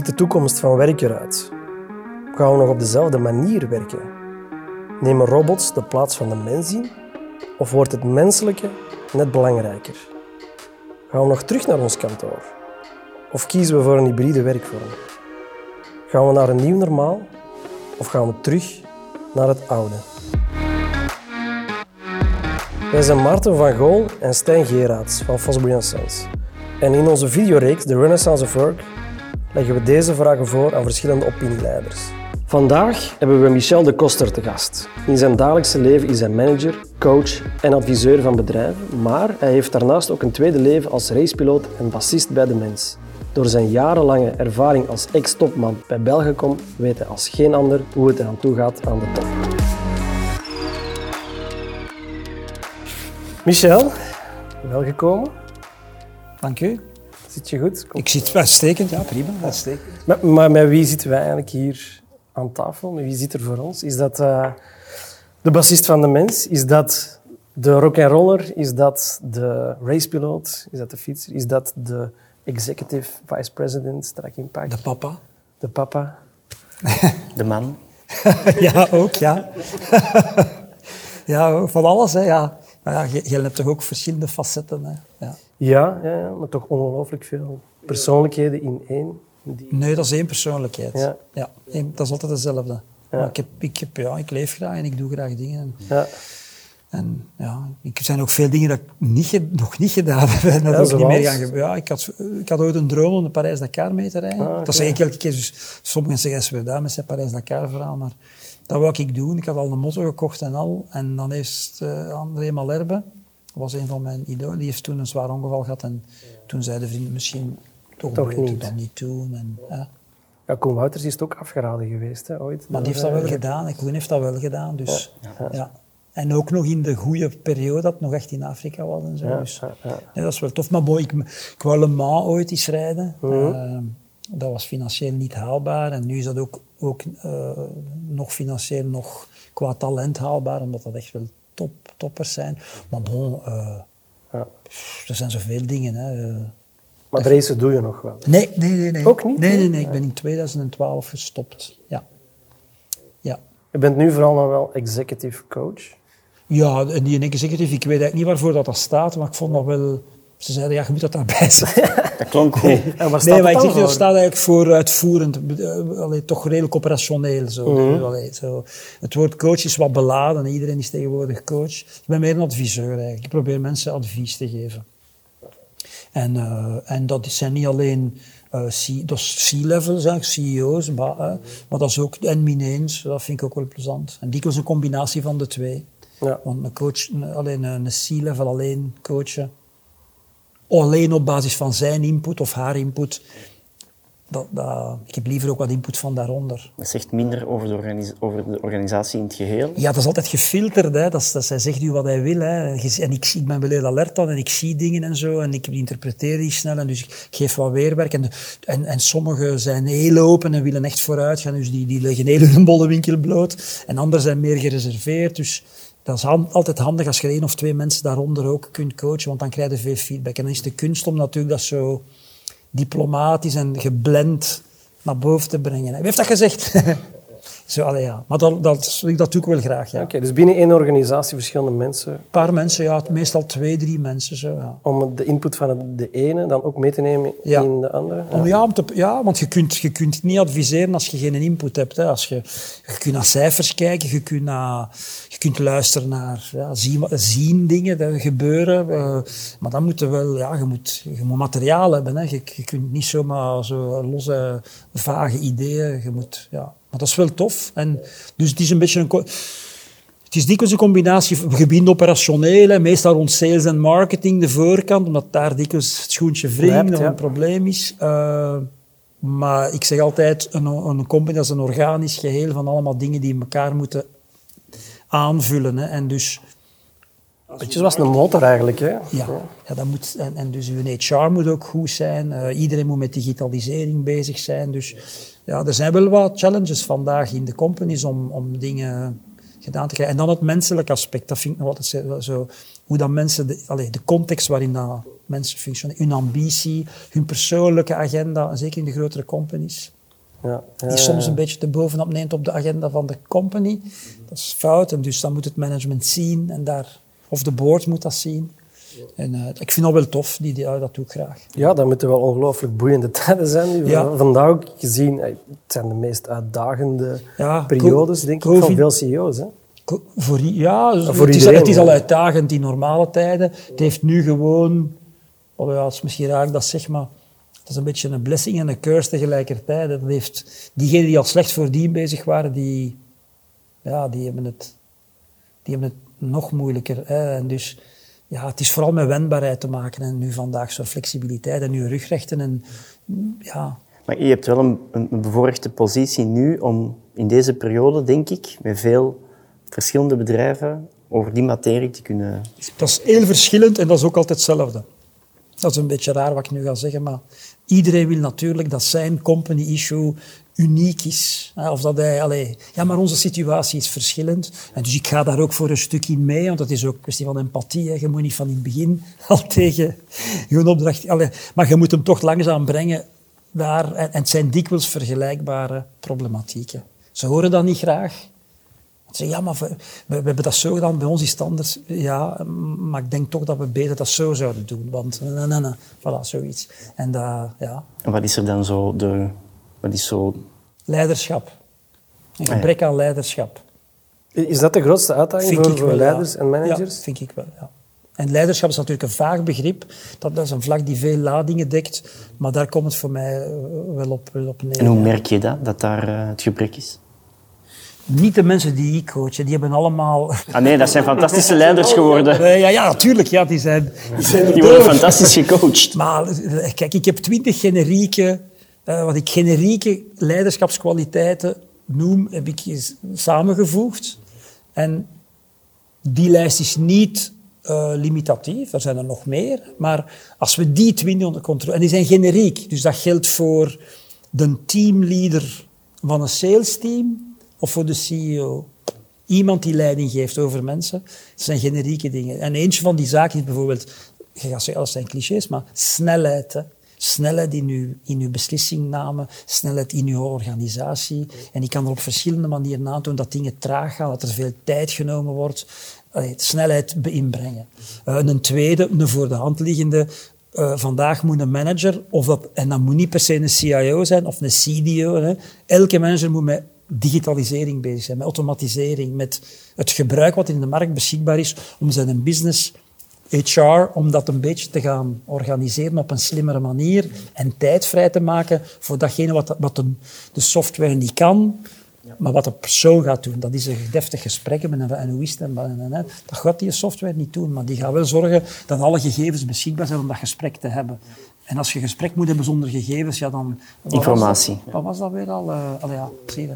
ziet de toekomst van werk eruit? Gaan we nog op dezelfde manier werken? Nemen robots de plaats van de mens in? Of wordt het menselijke net belangrijker? Gaan we nog terug naar ons kantoor? Of kiezen we voor een hybride werkvorm? Gaan we naar een nieuw normaal? Of gaan we terug naar het oude? Wij zijn Maarten van Gool en Stijn Geraerts van Fosbury Sons. En in onze videoreeks The Renaissance of Work leggen we deze vragen voor aan verschillende opinieleiders. Vandaag hebben we Michel de Koster te gast. In zijn dagelijkse leven is hij manager, coach en adviseur van bedrijven, maar hij heeft daarnaast ook een tweede leven als racepiloot en bassist bij de Mens. Door zijn jarenlange ervaring als ex-topman bij Belgacom weet hij als geen ander hoe het eraan toe gaat aan de top. Michel, welgekomen. Dank u. Zit je goed? Kom. Ik zit uitstekend, ja prima, uitstekend. Maar, maar met wie zitten wij eigenlijk hier aan tafel? Met wie zit er voor ons? Is dat eh, de bassist van de mens? Is dat de rock'n'roller? Is dat de racepiloot? Is dat de fietser? Is dat de executive vice president, strak in pak? De papa. De papa? De man. ja, ook, ja. ja, van alles, hè, ja. Maar ja, je, je hebt toch ook verschillende facetten, hè. Ja. Ja, ja, ja, maar toch ongelooflijk veel persoonlijkheden in één. Die... Nee, dat is één persoonlijkheid. Ja. Ja. één- dat is altijd hetzelfde. Ja. Maar ik, heb, ik, heb, ja, ik leef graag en ik doe graag dingen. En, Ja. en ja, ik er zijn ook veel dingen dat ik niet, nog niet gedaan heb en dat Ja, ook niet meer gaan gebeuren. Ja, ik, had, ik had ooit een droom om de Parijs-Dakar mee te rijden. Ah, oké. Dat zeg ik elke keer. Dus sommigen zeggen, ze daar met zijn Parijs-Dakar-verhaal, maar dat wou ik doen. Ik had al een motor gekocht en al. En dan heeft uh, André Malherbe, was een van mijn idolen, die heeft toen een zwaar ongeval gehad. En toen zei de vriend, misschien toch, Toch moet je niet. dat niet doen. En, ja. ja, Koen Wouters is het ook afgeraden geweest, hè, ooit. Maar die heeft dat wel gedaan. En Koen heeft dat wel gedaan. Dus, ja. En ook nog in de goede periode dat het nog echt in Afrika was en zo. Ja, dus, nee, dat is wel tof. Maar mooi, ik, ik wou Le Mans ooit eens rijden. Mhm. Eh, dat was financieel niet haalbaar. En nu is dat ook, ook eh, nog financieel, nog qua talent haalbaar. Omdat dat echt wel top, toppers zijn. Maar bon, eh, Ja. er zijn zoveel dingen. Hè. Maar doe je nog wel. Nee, nee, nee, nee. Ook niet? Nee, nee, nee. Ik ben in 2012 gestopt. Ja. Ja. Je bent nu vooral nog wel executive coach. Ja, en die executive, ik weet eigenlijk niet waarvoor dat, dat staat, maar ik vond dat wel... Ze zeiden, ja, je moet dat daarbij zetten. Dat klonk goed. En wat staat Nee, het maar voor? staat eigenlijk voor uitvoerend, eh, allee, toch redelijk operationeel. Zo. Mhm. Allee, zo. Het woord coach is wat beladen, iedereen is tegenwoordig coach. Ik ben meer een adviseur eigenlijk. Ik probeer mensen advies te geven. En, eh, en dat zijn niet alleen eh, C- C-levels, hè, CEO's, maar, maar dat is ook en mineens, dat vind ik ook wel plezant. En dikwijls een combinatie van de twee. Ja. Want een coach, een- alleen een C-level alleen coachen, alleen op basis van zijn input of haar input, dat, dat, ik heb liever ook wat input van daaronder. Dat zegt minder over de, over de organisatie in het geheel. Ja, dat is altijd gefilterd. Hè. Dat dat, hij zegt u wat hij wil. Hè. En ik, ik ben wel heel alert dan en ik zie dingen en zo. En ik interpreteer die snel. En dus ik geef wat weerwerk. En, en, en sommigen zijn heel open en willen echt vooruit gaan. Dus die, die leggen heel hun bollenwinkel bloot. En anderen zijn meer gereserveerd. Dus dat is altijd handig als je één of twee mensen daaronder ook kunt coachen. Want dan krijg je veel feedback. En dan is de kunst om natuurlijk dat zo diplomatisch en geblend naar boven te brengen. Wie heeft dat gezegd? Zo, allee, ja. Maar dat, dat, dat doe ik wel graag, ja. Oké, dus binnen één organisatie verschillende mensen. Een paar mensen, ja, meestal twee, drie mensen. Zo, ja. Om de input van de ene dan ook mee te nemen Ja. in de andere. Om, ja, om te, ja, want je kunt, je kunt niet adviseren als je geen input hebt. Hè. Als je, je kunt naar cijfers kijken, je kunt, naar, je kunt luisteren naar ja, zien, zien dingen dat gebeuren. eh, maar dan moet je wel, ja, je moet, je moet materiaal hebben. Hè. Je, je kunt niet zomaar zo losse, vage ideeën. Je moet, ja. Maar dat is wel tof. En, dus het is een beetje een... Het is dikwijls een combinatie van gebied operationeel, hè, meestal rond sales en marketing, de voorkant, omdat daar dikwijls het schoentje wringt ja. een probleem is. Eh, maar ik zeg altijd, een, een company dat is een organisch geheel van allemaal dingen die elkaar moeten aanvullen. Hè. En dus, Beetje zoals een motor eigenlijk. Hè? ja, ja dat moet, en, en dus uw HR moet ook goed zijn. Eh, iedereen moet met digitalisering bezig zijn. Dus ja, er zijn wel wat challenges vandaag in de companies om, om dingen gedaan te krijgen. En dan het menselijke aspect, dat vind ik nog altijd zo- hoe dat mensen, de, de context waarin dat mensen functioneren. Hun ambitie, hun persoonlijke agenda, en zeker in de grotere companies. Ja, ja, Die soms een beetje te bovenop neemt op de agenda van de company. Dat is fout. En dus dan moet het management zien. En daar, of de board moet dat zien. En eh, ik vind dat wel tof. Die, die, dat doe ik graag. Ja, dat moeten wel ongelooflijk boeiende tijden zijn. Ja. Vandaag ook gezien, eh, het zijn de meest uitdagende Ja, periodes, denk ik, van veel CEO's. Hè? Voor, ja, dus voor het, is, iedereen, het is al uitdagend in normale tijden. Het heeft nu gewoon, oh ja, het is misschien raar dat zeg, maar het is een beetje een blessing en een curse tegelijkertijd. Dat heeft, diegenen die al slecht voordien bezig waren, die, ja, die, hebben het, die hebben het nog moeilijker. Hè. En dus ja, het is vooral met wendbaarheid te maken. En nu vandaag zo flexibiliteit en nu rugrechten. En, ja, Maar je hebt wel een, een een bevoorrechte positie nu om in deze periode, denk ik, met veel verschillende bedrijven over die materie te kunnen... Dat is heel verschillend en dat is ook altijd hetzelfde. Dat is een beetje raar wat ik nu ga zeggen, maar iedereen wil natuurlijk dat zijn company issue uniek is. Of dat hij, ja, maar onze situatie is verschillend. En dus ik ga daar ook voor een stuk in mee, want dat is ook een kwestie van empathie. Hè. Je moet niet van in het begin al tegen je opdracht... Maar je moet hem toch langzaam brengen daar. En, het zijn dikwijls vergelijkbare problematieken. Ze horen dat niet graag. Ze ja, maar we, hebben dat zo gedaan, bij ons is het anders. Ja, maar ik denk toch dat we beter dat zo zouden doen. Want, nee, voilà, zoiets. En ja, wat is er dan zo de... Wat is zo... leiderschap. Een ja. gebrek aan leiderschap. Is dat de grootste uitdaging Vind voor, ik voor wel, leiders ja. en managers? Ja, vind ik wel, ja. En leiderschap is natuurlijk een vaag begrip. Dat, dat is een vlak die veel ladingen dekt. Maar daar komt het voor mij eh, wel op, wel op neer. En hoe merk je dat, dat daar eh, het gebrek is? Niet de mensen die ik coach, die hebben allemaal... Ah nee, dat zijn fantastische leiders geworden. Eh, ja, ja, natuurlijk. Ja, die zijn, die zijn Die worden fantastisch gecoacht. Maar kijk, ik heb twintig generieke, eh, wat ik generieke leiderschapskwaliteiten noem, heb ik samengevoegd. En die lijst is niet eh, limitatief, er zijn er nog meer. Maar als we die twintig onder controle... En die zijn generiek, dus dat geldt voor de teamleader van een sales team of voor de CEO. Iemand die leiding geeft over mensen. Dat zijn generieke dingen. En eentje van die zaken is bijvoorbeeld, je gaat zeggen, dat zijn clichés, maar snelheid. Snelheid in uw, in uw snelheid in uw organisatie. En ik kan er op verschillende manieren aantonen dat dingen traag gaan, dat er veel tijd genomen wordt. Snelheid inbrengen. Eh, een tweede, een voor de hand liggende, eh, vandaag moet een manager, of dat, en dat moet niet per se een CIO zijn of een CDO. Hè. Elke manager moet met digitalisering bezig zijn, met automatisering, met het gebruik wat in de markt beschikbaar is om zijn business, HR, om dat een beetje te gaan organiseren op een slimmere manier en tijd vrij te maken voor datgene wat, wat de, de software niet kan, maar wat de persoon gaat doen. Dat is een deftig gesprek met een, het en, en, en, en. Dat gaat die software niet doen, maar die gaat wel zorgen dat alle gegevens beschikbaar zijn om dat gesprek te hebben. En als je gesprek moet hebben zonder gegevens, ja dan... wat was Informatie. dat? Wat was dat weer al? Uh, allee, ja, zie je.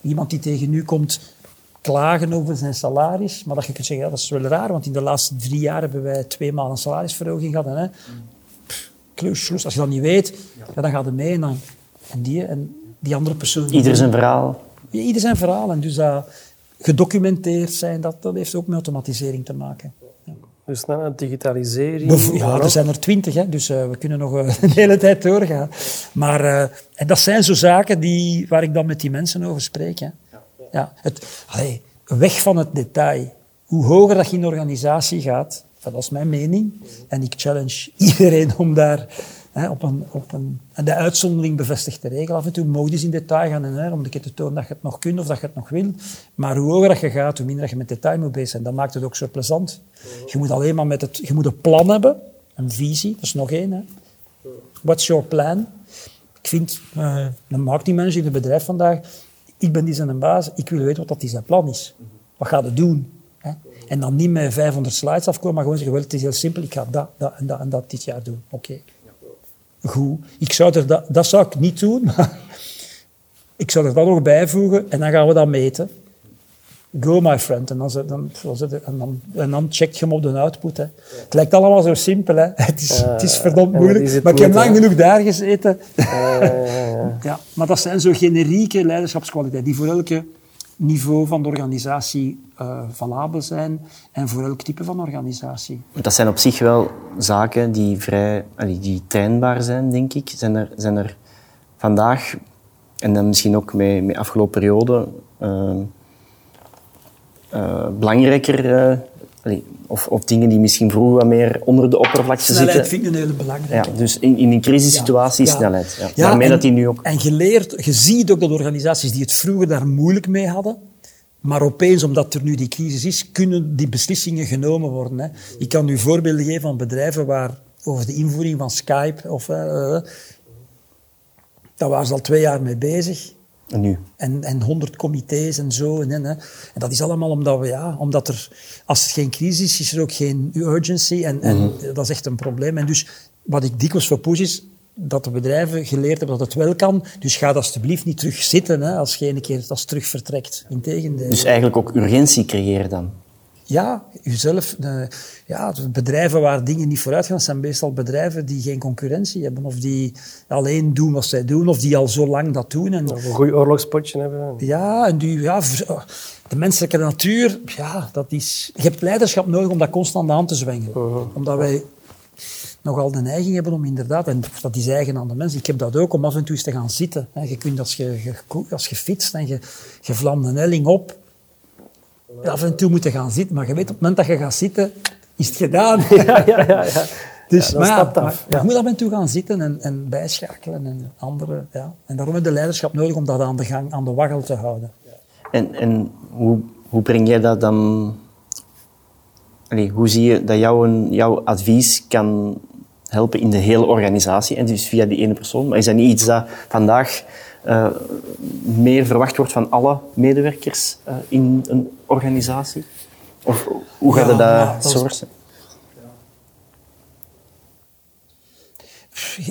Iemand die tegen u komt klagen over zijn salaris, maar dat je kunt zeggen, ja, dat is wel raar, want in de laatste drie jaar hebben wij twee maal een salarisverhoging gehad. En, hè, kloos. Als je dat niet weet, ja, dan gaat het mee en, dan, en, die, en die andere persoon... Ieder zijn verhaal. Ja, ieder zijn verhaal. En dus dat gedocumenteerd zijn, dat, dat heeft ook met automatisering te maken. Ja. Dus snelheid, digitalisering. Ja, er zijn er twintig, hè, dus eh, we kunnen nog eh, een hele tijd doorgaan. Maar eh, en dat zijn zo zaken die, waar ik dan met die mensen over spreek. Hè. Ja, het, weg van het detail. Hoe hoger dat je in de organisatie gaat, dat is mijn mening. En ik challenge iedereen om daar hè, op een, op een, en de uitzondering bevestigt de regel. Af en toe je eens in detail gaan en, hè, om een keer te tonen dat je het nog kunt of dat je het nog wil. Maar hoe hoger dat je gaat, hoe minder dat je met detail moet bezig zijn. Dat maakt het ook zo plezant. Je moet alleen maar met het, je moet een plan hebben, een visie, dat is nog één. Hè. What's your plan? Ik vind, een marketingmanager in het bedrijf vandaag, ik ben die zijn baas, ik wil weten wat dat die zijn plan is. Wat gaat het doen? Hè? En dan niet met 500 slides afkomen, maar gewoon zeggen, wel, het is heel simpel, ik ga dat, dat en dat en dat dit jaar doen. Oké. Goed. Ik zou er dat, dat zou ik niet doen, maar ik zou er dat nog bijvoegen en dan gaan we dat meten. Go, my friend. En dan, dan, dan en dan, en dan check je hem op de output. Hè. Het lijkt allemaal zo simpel. Hè. Het, is, het is verdomd moeilijk. is Maar ik heb lang genoeg daar gezeten. Ja, ja, ja, ja. Ja, maar dat zijn zo generieke leiderschapskwaliteiten die voor elke niveau van de organisatie uh, valabel zijn en voor elk type van organisatie. Dat zijn op zich wel zaken die vrij die trainbaar zijn, denk ik. Zijn er, zijn er vandaag, en dan misschien ook met, met afgelopen periode, uh, uh, belangrijker uh, of, of, dingen die misschien vroeger wat meer onder de oppervlakte snelheid zitten. vind ik een hele belangrijke. Ja, dus in, in een crisissituatie ja. snelheid. Ja. Ja, Daarmee en, dat die nu ook... En geleerd, je ziet ook dat organisaties die het vroeger daar moeilijk mee hadden, maar opeens, omdat er nu die crisis is, kunnen die beslissingen genomen worden. Hè. Ik kan u voorbeelden geven van bedrijven waar over de invoering van Skype, of, uh, daar waren ze al twee jaar mee bezig. En nu? En, en 100 comité's en zo. En, en, en dat is allemaal omdat we, ja, omdat er, als er geen crisis is, is er ook geen urgency. En, en dat is echt een probleem. En dus wat ik dikwijls voor push is, dat de bedrijven geleerd hebben dat het wel kan. Dus ga alsjeblieft niet terug zitten hè, als je een keer als terug vertrekt. Integendeel. Dus eigenlijk ook urgentie creëren dan? Ja, jezelf. De, ja, bedrijven waar dingen niet vooruit gaan, zijn meestal bedrijven die geen concurrentie hebben. Of die alleen doen wat zij doen, of die al zo lang dat doen. En, of een goed oorlogspotje hebben. Ja, en die, ja, de menselijke natuur, ja, dat is... Je hebt leiderschap nodig om dat constant aan te zwengen. Uh -huh. Omdat wij nogal de neiging hebben om inderdaad, en dat is eigen aan de mens, ik heb dat ook, om af en toe eens te gaan zitten. Je kunt als je, je, als je fietst en je, je vlamt een helling op, af en toe moeten gaan zitten. Maar je weet, op het moment dat je gaat zitten, is het gedaan. Ja, ja, ja. ja. Dus, ja, maar, ja, maar, maar je moet af en toe gaan zitten en, en bijschakelen en andere. Ja. En daarom heb je leiderschap nodig om dat aan de gang, aan de waggel te houden. En, en hoe, hoe breng jij dat dan... Allee, hoe zie je dat jouw, jouw advies kan helpen in de hele organisatie en dus via die ene persoon? Maar is dat niet iets dat vandaag uh, meer verwacht wordt van alle medewerkers uh, in een organisatie? Of hoe gaat Ja, dat is- sourcen?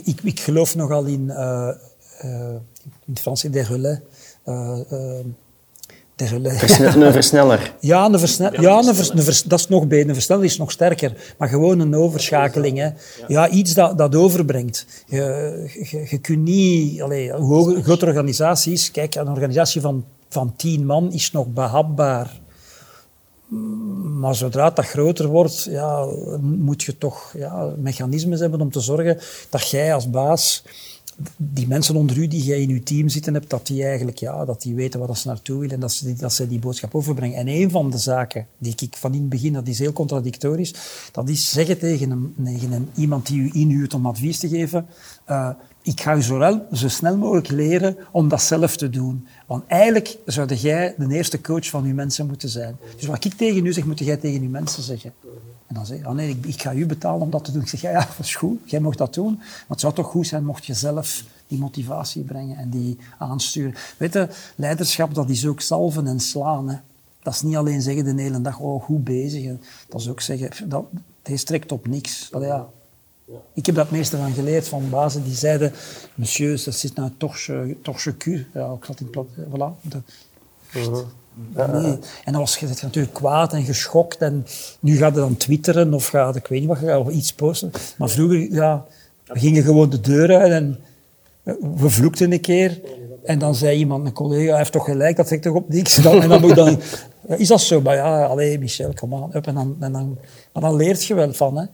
Ik, ik geloof nogal in, eh, eh, in het Frans, des relais. Versne- een versneller. Ja, een versnel, ja een vers- een vers- dat is nog beter. Een versneller is nog sterker. Maar gewoon een overschakeling. Hè. Ja, iets dat, dat overbrengt. Je, je, je kunt niet... Allee, hoe een grote organisatie is... Kijk, een organisatie van, van tien man is nog behapbaar. Maar zodra dat groter wordt, ja, moet je toch ja, mechanismes hebben om te zorgen dat jij als baas die mensen onder u die jij in je team zitten hebt, dat die eigenlijk ja, dat die weten waar ze naartoe willen en dat ze, die, dat ze die boodschap overbrengen. En een van de zaken die ik van in het begin, dat is heel contradictorisch, dat is zeggen tegen, een, tegen iemand die u inhuurt om advies te geven, eh, ik ga u zo, zo snel mogelijk leren om dat zelf te doen. Want eigenlijk zou jij de eerste coach van uw mensen moeten zijn. Dus wat ik tegen u zeg, moet jij tegen uw mensen zeggen. En dan zeg je, ah nee, ik, ik ga u betalen om dat te doen. Ik zeg, ja, ja, dat is goed, jij mag dat doen. Maar het zou toch goed zijn mocht je zelf die motivatie brengen en die aansturen. Weet je, leiderschap, dat is ook salven en slaan. Hè. Dat is niet alleen zeggen de hele dag, oh, goed bezig. hè. Dat is ook zeggen, dat, deze trekt op niks. Allee, ja. Ik heb dat meeste van geleerd van bazen die zeiden, monsieur, dat zit nou torche, torche cul. Ja, ik zat in het plat, voilà. De, Nee. En dan was je natuurlijk kwaad en geschokt. En nu gaat je dan twitteren of gaat, ik weet niet wat, je iets posten. Maar vroeger, ja, we gingen gewoon de deur uit en we vloekten een keer. En dan zei iemand, een collega, hij heeft toch gelijk, dat trekt toch op niks. Dan, en dan moet dan, is dat zo? Maar ja, allee Michel, kom aan. Up. En dan, en dan, maar dan leert je wel van, hè.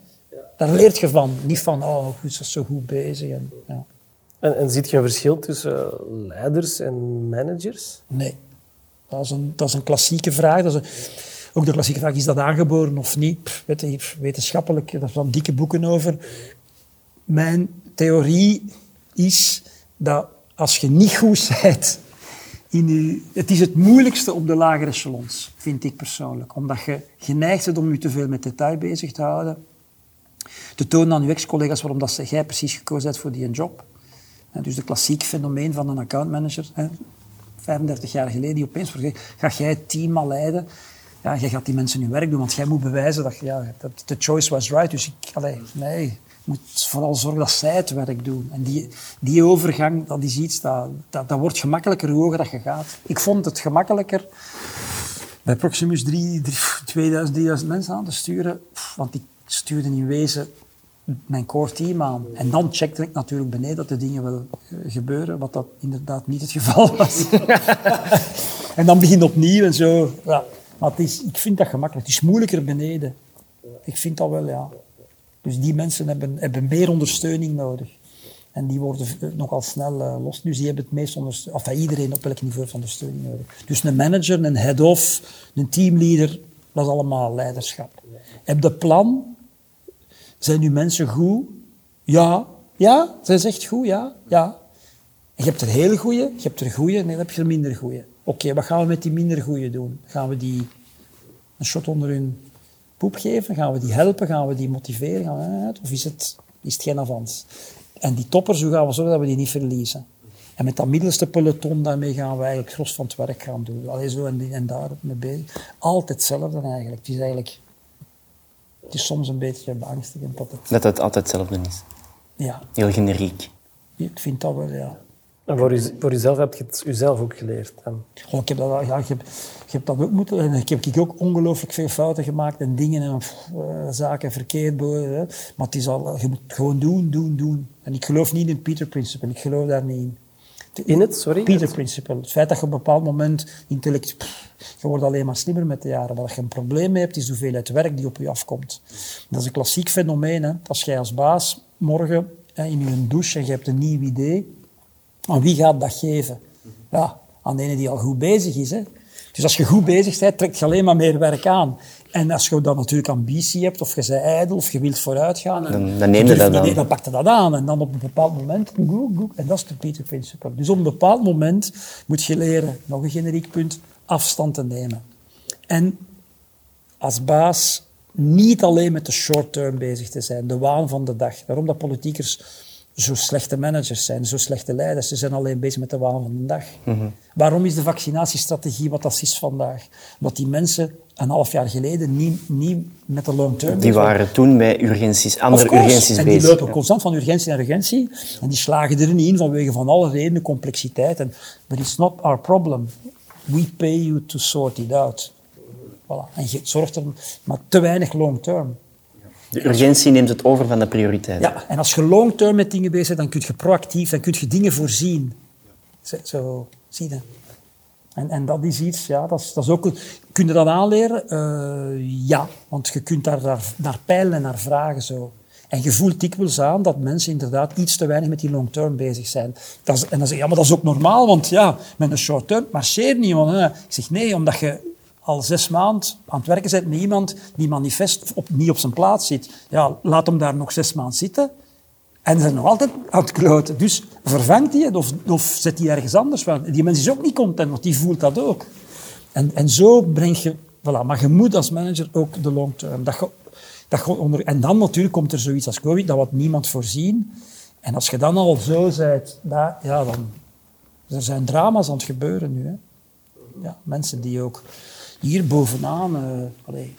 Daar leert je van. Niet van, oh, goed, ze is zo goed bezig. En, ja. En, en ziet je een verschil tussen leiders en managers? Nee. Dat is een, dat is een klassieke vraag. Dat ook de klassieke vraag, is dat aangeboren of niet? Pff, je, wetenschappelijk, daar staan dikke boeken over. Mijn theorie is dat als je niet goed bent in. Het is het moeilijkste op de lagere echelons, vind ik persoonlijk. Omdat je geneigd bent om je te veel met detail bezig te houden. Te tonen aan je ex-collega's waarom dat jij precies gekozen hebt voor die job. Dus de klassiek fenomeen van een accountmanager. Hè, 35 jaar geleden, die opeens gezegd, ga jij het team leiden? Ja, jij gaat die mensen hun werk doen, want jij moet bewijzen dat, ja, de choice was right. Dus ik, nee, moet vooral zorgen dat zij het werk doen. En die, die overgang, dat is iets, dat, dat, dat wordt gemakkelijker hoe hoger dat je gaat. Ik vond het gemakkelijker bij Proximus 3, 2000, 3000 mensen aan te sturen, want ik stuurde in wezen mijn core team aan. En dan checkte ik natuurlijk beneden dat de dingen wel eh, gebeuren, wat dat inderdaad niet het geval was. en dan begin opnieuw en zo. Ja. Maar het is, ik vind dat gemakkelijk. Het is moeilijker beneden. Ik vind dat wel, ja. Dus die mensen hebben, hebben meer ondersteuning nodig. En die worden nogal snel uh, los. Dus die hebben het meest ondersteuning. Of iedereen op welk niveau van ondersteuning nodig. Dus een manager, een head-off, een teamleader, dat is allemaal leiderschap. Heb je plan? Zijn uw mensen goed? Ja. Ja? Zijn ze echt goed? Ja. Ja. je hebt er hele goede, je hebt er goede, nee, dan heb je er minder goede. Oké, wat gaan we met die minder goede doen? Gaan we die een shot onder hun poep geven? Gaan we die helpen? Gaan we die motiveren? We, of is het, is het geen avans? En die toppers, hoe gaan we zorgen dat we die niet verliezen? En met dat middelste peloton, daarmee gaan we eigenlijk gros van het werk gaan doen. Allee, zo en, en daar mee bezig. Altijd hetzelfde eigenlijk. Het is eigenlijk... Het is soms een beetje beangstigend dat het... Dat het altijd hetzelfde is. Ja. Heel generiek. Ik vind dat wel, ja. En voor, u, voor uzelf heb je het uzelf ook geleerd? Goh, ik heb dat, ja, ik heb, ik heb dat ook moeten... En ik heb ik ook ongelooflijk veel fouten gemaakt en dingen en uh, zaken verkeerd. Hè. Maar het is al... Je moet gewoon doen, doen, doen. En ik geloof niet in het Peter Principle. Ik geloof daar niet in. In het, sorry? Peter Principle. Het feit dat je op een bepaald moment intellect... je wordt alleen maar slimmer met de jaren. Wat je een probleem mee hebt, is de hoeveelheid werk die op je afkomt. Dat is een klassiek fenomeen. Hè. Als jij als baas morgen hè, in je douche en je hebt een nieuw idee aan wie gaat dat geven? Ja, aan de ene die al goed bezig is. Hè. Dus als je goed bezig bent, trekt je alleen maar meer werk aan. En als je dan natuurlijk ambitie hebt, of je bent ijdel, of je wilt vooruitgaan, dan, dan neem je dat aan. Dan pak je dat aan. En dan op een bepaald moment, en dat is de Peter Principle. Dus op een bepaald moment moet je leren, nog een generiek punt, afstand te nemen. En als baas niet alleen met de short term bezig te zijn, de waan van de dag. Daarom dat politiekers zo slechte managers zijn, zo slechte leiders. Ze zijn alleen bezig met de waan van de dag. Waarom is de vaccinatiestrategie wat dat is vandaag? Omdat die mensen een half jaar geleden niet, niet met de long term... Die waren toen met urgenties, andere urgenties en bezig. En die lopen constant van urgentie naar urgentie. En die slagen er niet in vanwege van alle redenen, complexiteit. En, but it's not our problem. We pay you to sort it out. Voilà. En je zorgt er maar te weinig long term. De urgentie neemt het over van de prioriteit. Ja, en als je long-term met dingen bezig bent, dan kun je proactief, dan kun je dingen voorzien. Zo, zo zie je. En, en dat is iets, ja, dat is, dat is ook... Kun je dat aanleren? Uh, ja, want je kunt daar naar, naar peilen en naar vragen zo. En je voelt dikwijls aan dat mensen inderdaad iets te weinig met die long-term bezig zijn. Dat is, en dan zeg je, ja, maar dat is ook normaal, want ja, met een short-term marcheert niemand. Hè. Ik zeg, nee, omdat je al zes maanden aan het werken bent met iemand die manifest op, niet op zijn plaats zit. Ja, laat hem daar nog zes maanden zitten. En ze zijn nog altijd aan het kloten. Dus vervangt hij het of, of zet hij ergens anders. Want die mens is ook niet content, want die voelt dat ook. En, en zo breng je... Voilà, maar je moet als manager ook de long term. Dat je, dat je onder, en dan natuurlijk komt er zoiets als COVID, dat wat niemand voorzien. En als je dan al zo bent, ja, dan... Er zijn drama's aan het gebeuren nu. Hè. Ja, mensen die ook hier bovenaan, uh, allee,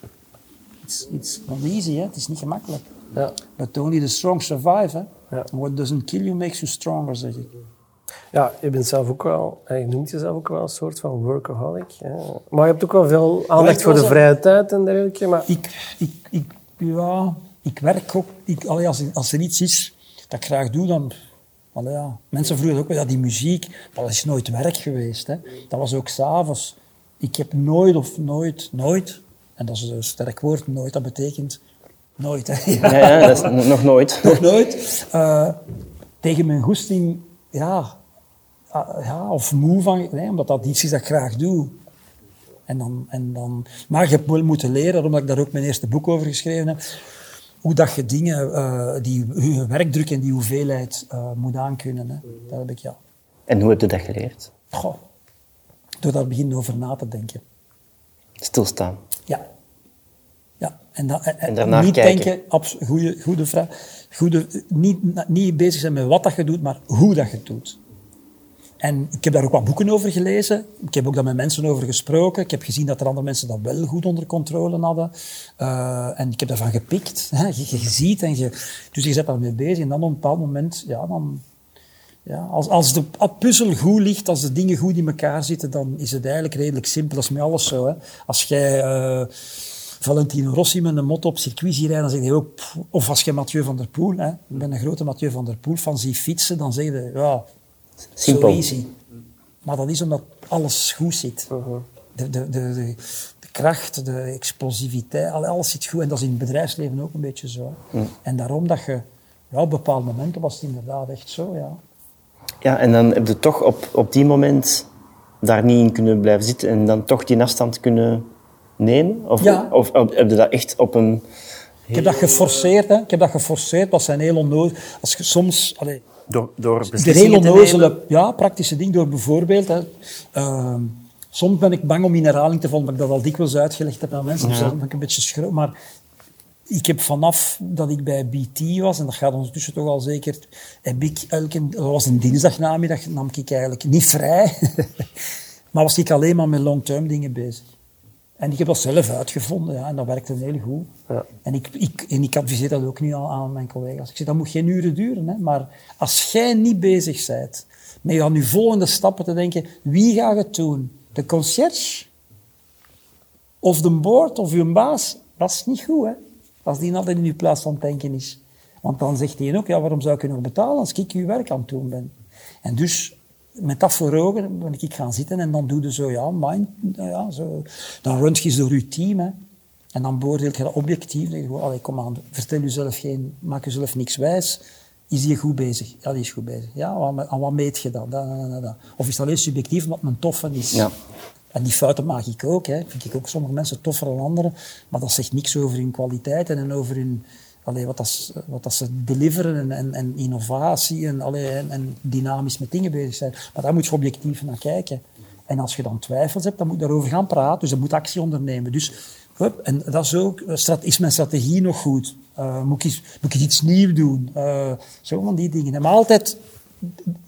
it's, it's not easy, hè? het is niet gemakkelijk. Ja. But only the strong survive. Hè? Ja. What doesn't kill you makes you stronger, zeg ik. Ja, je bent zelf ook wel, je noemt jezelf ook wel een soort van workaholic. Hè? Maar je hebt ook wel veel aandacht voor de vrije tijd en dergelijke. Maar... Ik, ik, ik, ja, ik werk ook, ik, allee, als, als er iets is dat ik graag doe, dan... Allee, ja. Mensen vroegen ook wel, ja, die muziek, dat is nooit werk geweest. Hè? Dat was ook s'avonds. Ik heb nooit of nooit, nooit, en dat is een sterk woord, nooit, dat betekent nooit. Hè? Ja. ja, dat is nog nooit. nog nooit. Uh, tegen mijn goesting, ja, ja, of moe van, nee, omdat dat iets is dat ik graag doe. En dan, en dan, maar je hebt wel moeten leren, omdat ik daar ook mijn eerste boek over geschreven heb, hoe dat je dingen, uh, die je werkdruk en die hoeveelheid moet aankunnen. Hè. Dat heb ik, ja. En hoe heb je dat geleerd? Goh, door daar beginnen over na te denken. Stilstaan. Ja. ja. En, da, en, en niet kijken. denken, goede, goede vraag, goede, niet, niet bezig zijn met wat dat je doet, maar hoe dat je het doet. En ik heb daar ook wat boeken over gelezen. Ik heb ook daar met mensen over gesproken. Ik heb gezien dat er andere mensen dat wel goed onder controle hadden. Uh, en ik heb daarvan gepikt. Hè. Je, ziet en je... Dus je zet daarmee bezig. En dan op een bepaald moment, ja, dan, ja, als, als de puzzel goed ligt, als de dingen goed in elkaar zitten, dan is het eigenlijk redelijk simpel. Dat is met alles zo. Hè. Als jij uh, Valentino Rossi met een mot op circuit rijden, dan zeg je ook... Of als je Mathieu van der Poel, hè, ik ben een grote Mathieu van der Poel fan, zie fietsen, dan zeg je, ja, simpel. easy. Maar dat is omdat alles goed zit. de, de, de, de, de kracht, de explosiviteit, al- alles zit goed. En dat is in het bedrijfsleven ook een beetje zo. En daarom dat je, ja, op bepaalde momenten was het inderdaad echt zo, ja. Ja, en dan heb je toch op, op die moment daar niet in kunnen blijven zitten en dan toch die afstand kunnen nemen? Of, Ja. of, of heb je dat echt op een... Ik heb dat geforceerd, hè. Ik heb dat geforceerd, dat zijn heel onnozel. Als je soms... Allee, Door, door heel onnozele ja, praktische ding door bijvoorbeeld... Hè, ehm, soms ben ik bang om in herhaling te vallen, omdat ik dat al dikwijls uitgelegd heb aan mensen. Dus dan ben ik een beetje schroom. Maar ik heb vanaf dat ik bij BT was, en dat gaat ondertussen toch al zeker, heb ik elke, dat was een dinsdagnamiddag, nam ik eigenlijk niet vrij, maar was ik alleen maar met long-term dingen bezig. En ik heb dat zelf uitgevonden, ja, en dat werkte heel goed. Ja. En, ik, ik, en ik adviseer dat ook nu aan, aan mijn collega's. Ik zeg, dat moet geen uren duren, hè, maar als jij niet bezig bent met aan je volgende stappen te denken, wie gaat het doen? De conciërge? Of de board of je baas? Dat is niet goed, hè. Als die altijd in je plaats van denken is. Want dan zegt hij ook, ja, waarom zou ik je nog betalen als ik je werk aan het doen ben? En dus, met dat voor ogen ben ik gaan zitten en dan doe je zo, ja, mind, ja, zo. Dan runt je door je team, hè. En dan beoordeel je dat objectief. Dan gewoon, allee, kom aan, vertel jezelf geen, maak jezelf niks wijs. Is die goed bezig? Ja, die is goed bezig. Ja, aan, aan wat meet je dat? Dat, dat, dat, dat. Of is het alleen subjectief omdat een toffe is? Ja. En die fouten maak ik ook. Hè. Vind ik ook sommige mensen toffer dan anderen. Maar dat zegt niks over hun kwaliteiten en over hun, allee, wat, dat, wat dat ze deliveren en, en, en innovatie en, allee, en, dynamisch met dingen bezig zijn. Maar daar moet je objectief naar kijken. En als je dan twijfels hebt, dan moet je daarover gaan praten. Dus dan moet actie ondernemen. Dus, hup, en dat is ook, eh, is mijn strategie nog goed? Eh, moet, ik, iets- moet ik iets nieuws doen? Eh, zo van die dingen. Maar altijd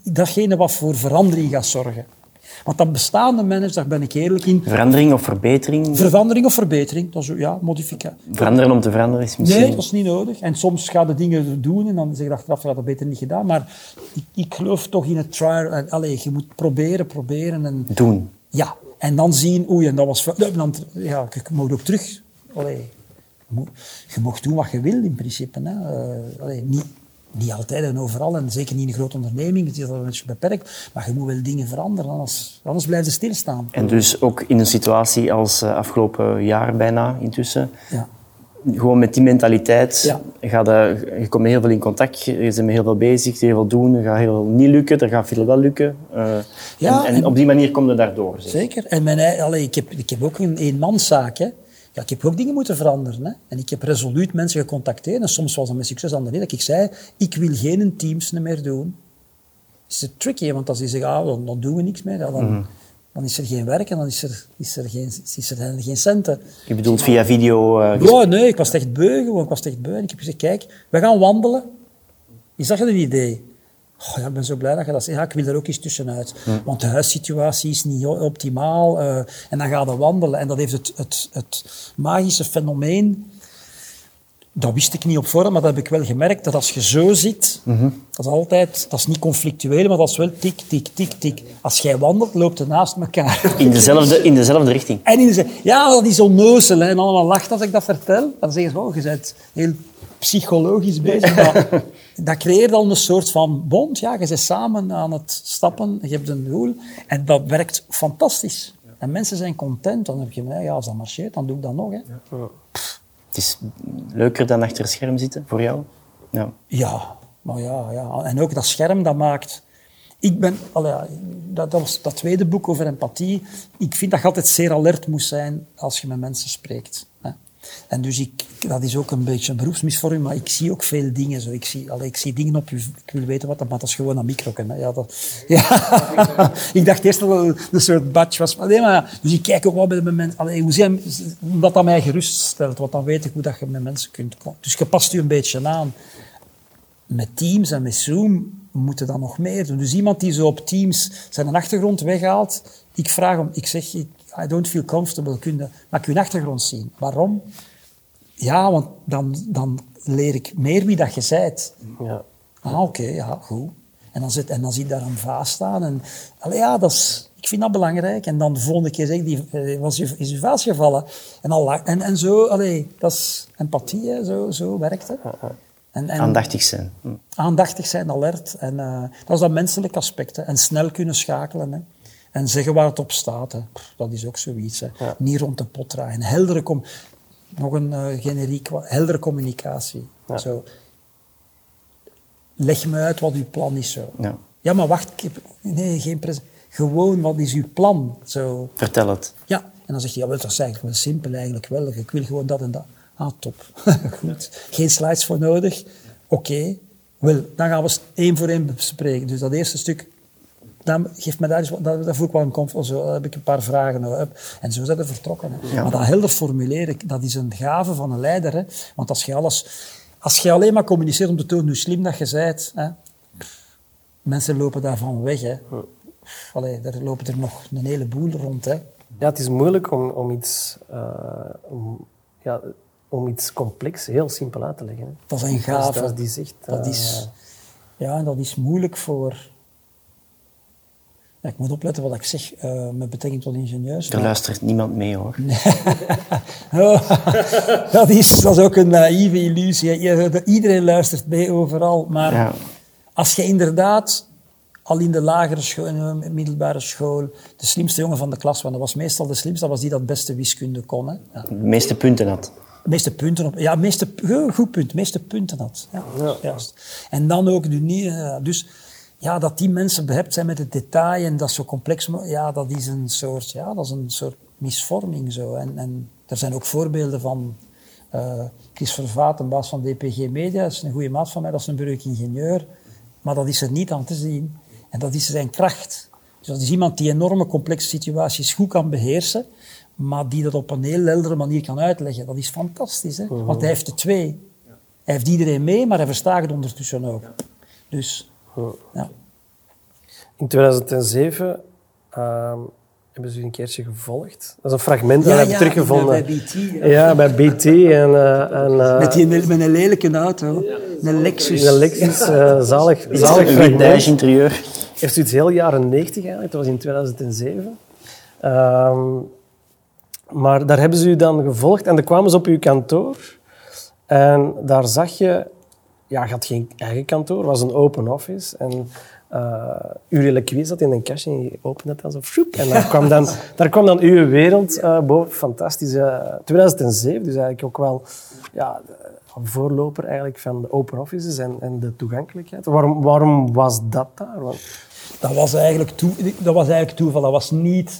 datgene wat voor verandering gaat zorgen. Want dat bestaande manager, daar ben ik eerlijk in, Verandering of verbetering? verandering of verbetering, dat is ja, modificatie. Veranderen om te veranderen is misschien... Nee, dat is niet nodig. En soms ga je dingen doen en dan zeg je achteraf, je had dat beter niet gedaan. Maar ik, ik geloof toch in het trial. en, Allee, je moet proberen, proberen en Doen. ja. En dan zien, oei, en dat was... Dan, ja, je mag ook terug... Allee, je, moet, je mag doen wat je wil, in principe. Hè. Eh, allee, niet, niet altijd en overal, en zeker niet in een grote onderneming, het is dat een beetje beperkt. Maar je moet wel dingen veranderen, anders, anders blijf je stilstaan. En dus ook in een situatie als eh, afgelopen jaar bijna intussen, Ja. gewoon met die mentaliteit, Ja. ga je, je komt met heel veel in contact, je bent met heel veel bezig, heel veel doen, er gaat heel veel niet lukken, er gaat veel wel lukken. Eh, Ja, en, en en- op die manier kom je daardoor. zeg. Zeker. En mijn, allee, ik, heb, ik heb ook een eenmanszaak. Hè. Ja, ik heb ook dingen moeten veranderen. Hè. En ik heb resoluut mensen gecontacteerd. En soms was dat met succes, andere niet. Dat ik zei, ik wil geen teams meer doen. Dat is tricky, want als die zeggen, ah, dan, dan doen we niks meer. Ja, dan, dan is er geen werk en dan is er, is er, geen, is er, er geen centen. Je bedoelt via video... Ja, nee, ik was echt beu gewoon. Ik was echt beu. En ik heb gezegd, kijk, we gaan wandelen. Is dat een idee? Oh, ja, ik ben zo blij dat je dat zegt. Ja, ik wil er ook eens tussenuit. Want de huissituatie is niet optimaal. eh, en dan gaan we wandelen. En dat heeft het, het, het magische fenomeen... Dat wist ik niet op voorhand, maar dat heb ik wel gemerkt. Dat als je zo zit, dat is altijd... Dat is niet conflictueel, maar dat is wel tik, tik, tik, tik. Als jij wandelt, loopt er naast elkaar. in, dezelfde, in dezelfde richting. En die zeggen, ja, dat is onnozel. hè. En allemaal lacht als ik dat vertel. Dan zeggen ze, oh, je bent heel psychologisch bezig. Maar dat creëert al een soort van bond. Ja, je bent samen aan het stappen, je hebt een doel. En dat werkt fantastisch. En mensen zijn content. Dan heb je, ja, als dat marcheert, dan doe ik dat nog. Hè. Het is leuker dan achter een scherm zitten, voor jou? Ja. Ja, maar ja, ja. En ook dat scherm, dat maakt... Ik ben... ja, dat, dat was dat tweede boek over empathie. Ik vind dat je altijd zeer alert moet zijn als je met mensen spreekt. Hè. En dus ik, dat is ook een beetje een beroepsmisvorming, maar ik zie ook veel dingen. Zo. Ik, zie, allee, ik zie dingen op je... Ik wil weten wat dat maar dat is gewoon een micro. Hè. Ja, dat, ik dacht eerst dat het een soort badge was. Maar nee, maar. Dus ik kijk ook wel bij de mensen... Allee, hoe zijn, omdat dat mij geruststelt, want dan weet ik hoe dat je met mensen kunt komen. Dus je past je een beetje aan met Teams en met Zoom moeten dan nog meer doen. Dus iemand die zo op Teams zijn achtergrond weghaalt, ik vraag hem, ik zeg, I don't feel comfortable, kun je, ik uw achtergrond zien? Waarom? Ja, want dan, dan leer ik meer wie dat je zijt. Ja. Ah, oké, ja, goed. En dan, zit, en dan zie je daar een vaas staan. En, allee, ja, dat is, ik vind dat belangrijk. En dan de volgende keer zeg ik, die, eh, was je, is uw vaas gevallen? En, al, en, en zo, allee, dat is empathie, hè, zo, zo werkt het. En, en, Aandachtig zijn. Hm. aandachtig zijn, alert. En, eh, dat is dat menselijke aspect. hè. En snel kunnen schakelen. Hè. En zeggen waar het op staat, hè. Dat is ook zoiets. Hè. Niet rond de pot draaien. Heldere com nog een uh, generiek, heldere communicatie. Zo. Leg me uit wat uw plan is. Zo. Ja. ja, maar wacht, ik heb, nee, geen present. Gewoon, wat is uw plan? Zo. Vertel het. Ja, en dan zegt hij, ja, dat is eigenlijk wel simpel eigenlijk wel. Ik wil gewoon dat en dat. Ah, top. Goed. Geen slides voor nodig. Oké. Wel, dan gaan we het één voor één bespreken. Dus dat eerste stuk, dan geeft me daar, eens, dat, dat voel ik wel een comfort. Zo heb ik een paar vragen over. En zo zijn we vertrokken. Hè. Maar dat helder formuleren, dat is een gave van een leider. Hè. Want als je alles... Als je alleen maar communiceert om te tonen hoe slim dat je bent, hè, mensen lopen daarvan weg. Hè. Allee, daar lopen er nog een heleboel rond. Hè. Ja, het is moeilijk om, om iets... Uh, om, ja, om iets complex heel simpel uit te leggen. Hè. Dat is een gave. Dat, die zegt, dat is, ja, en dat is moeilijk voor... Ja, ik moet opletten wat ik zeg uh, met betrekking tot ingenieurs. Er luistert niemand mee, hoor. oh, dat, is, dat is ook een naïeve illusie. Iedereen luistert mee overal. Maar ja. als je inderdaad al in de lagere school, in de middelbare school, de slimste jongen van de klas, want dat was meestal de slimste, dat was die dat beste wiskunde kon. Hè. Ja. De meeste punten had. De meeste punten op, ja, meeste, goed punt, de meeste punten had. Ja, ja. Juist. En dan ook de nieuwe, dus ja, dat die mensen behept zijn met het detail en dat zo complex, ja, dat is een soort, ja, dat is een soort misvorming zo. En, en er zijn ook voorbeelden van uh, Chris Vervaat, een baas van DPG Media, dat is een goede maat van mij, dat is een burgeringenieur, maar dat is er niet aan te zien. En dat is zijn kracht. Dus dat is iemand die enorme complexe situaties goed kan beheersen, maar die dat op een heel heldere manier kan uitleggen. Dat is fantastisch, hè? want hij heeft de twee. Hij heeft iedereen mee, maar hij verstaat het ondertussen ook. Dus, ja. In 2007 uh, hebben ze u een keertje gevolgd. Dat is een fragment dat ja, heb ik teruggevonden. Bij BT. Ja, ja bij BT. En, uh, en, uh, met, die, met een lelijke auto. Een Lexus. Een Lexus, uh, zalig, zalig fragment. interieur. Heeft u het heel jaren 90 eigenlijk, dat was in 2007. Um, maar daar hebben ze u dan gevolgd en dan kwamen ze op uw kantoor. En daar zag je, ja, je had geen eigen kantoor, het was een open office. En uh, uw reliquie zat in een kastje en je opende het dan zo. En daar kwam dan, daar kwam dan uw wereld uh, boven. Fantastisch. Uh, 2007, dus eigenlijk ook wel ja, een voorloper eigenlijk van de open offices en, en de toegankelijkheid. Waarom, waarom was dat daar? Want... Dat, was eigenlijk toe, dat was eigenlijk toeval. Dat was niet...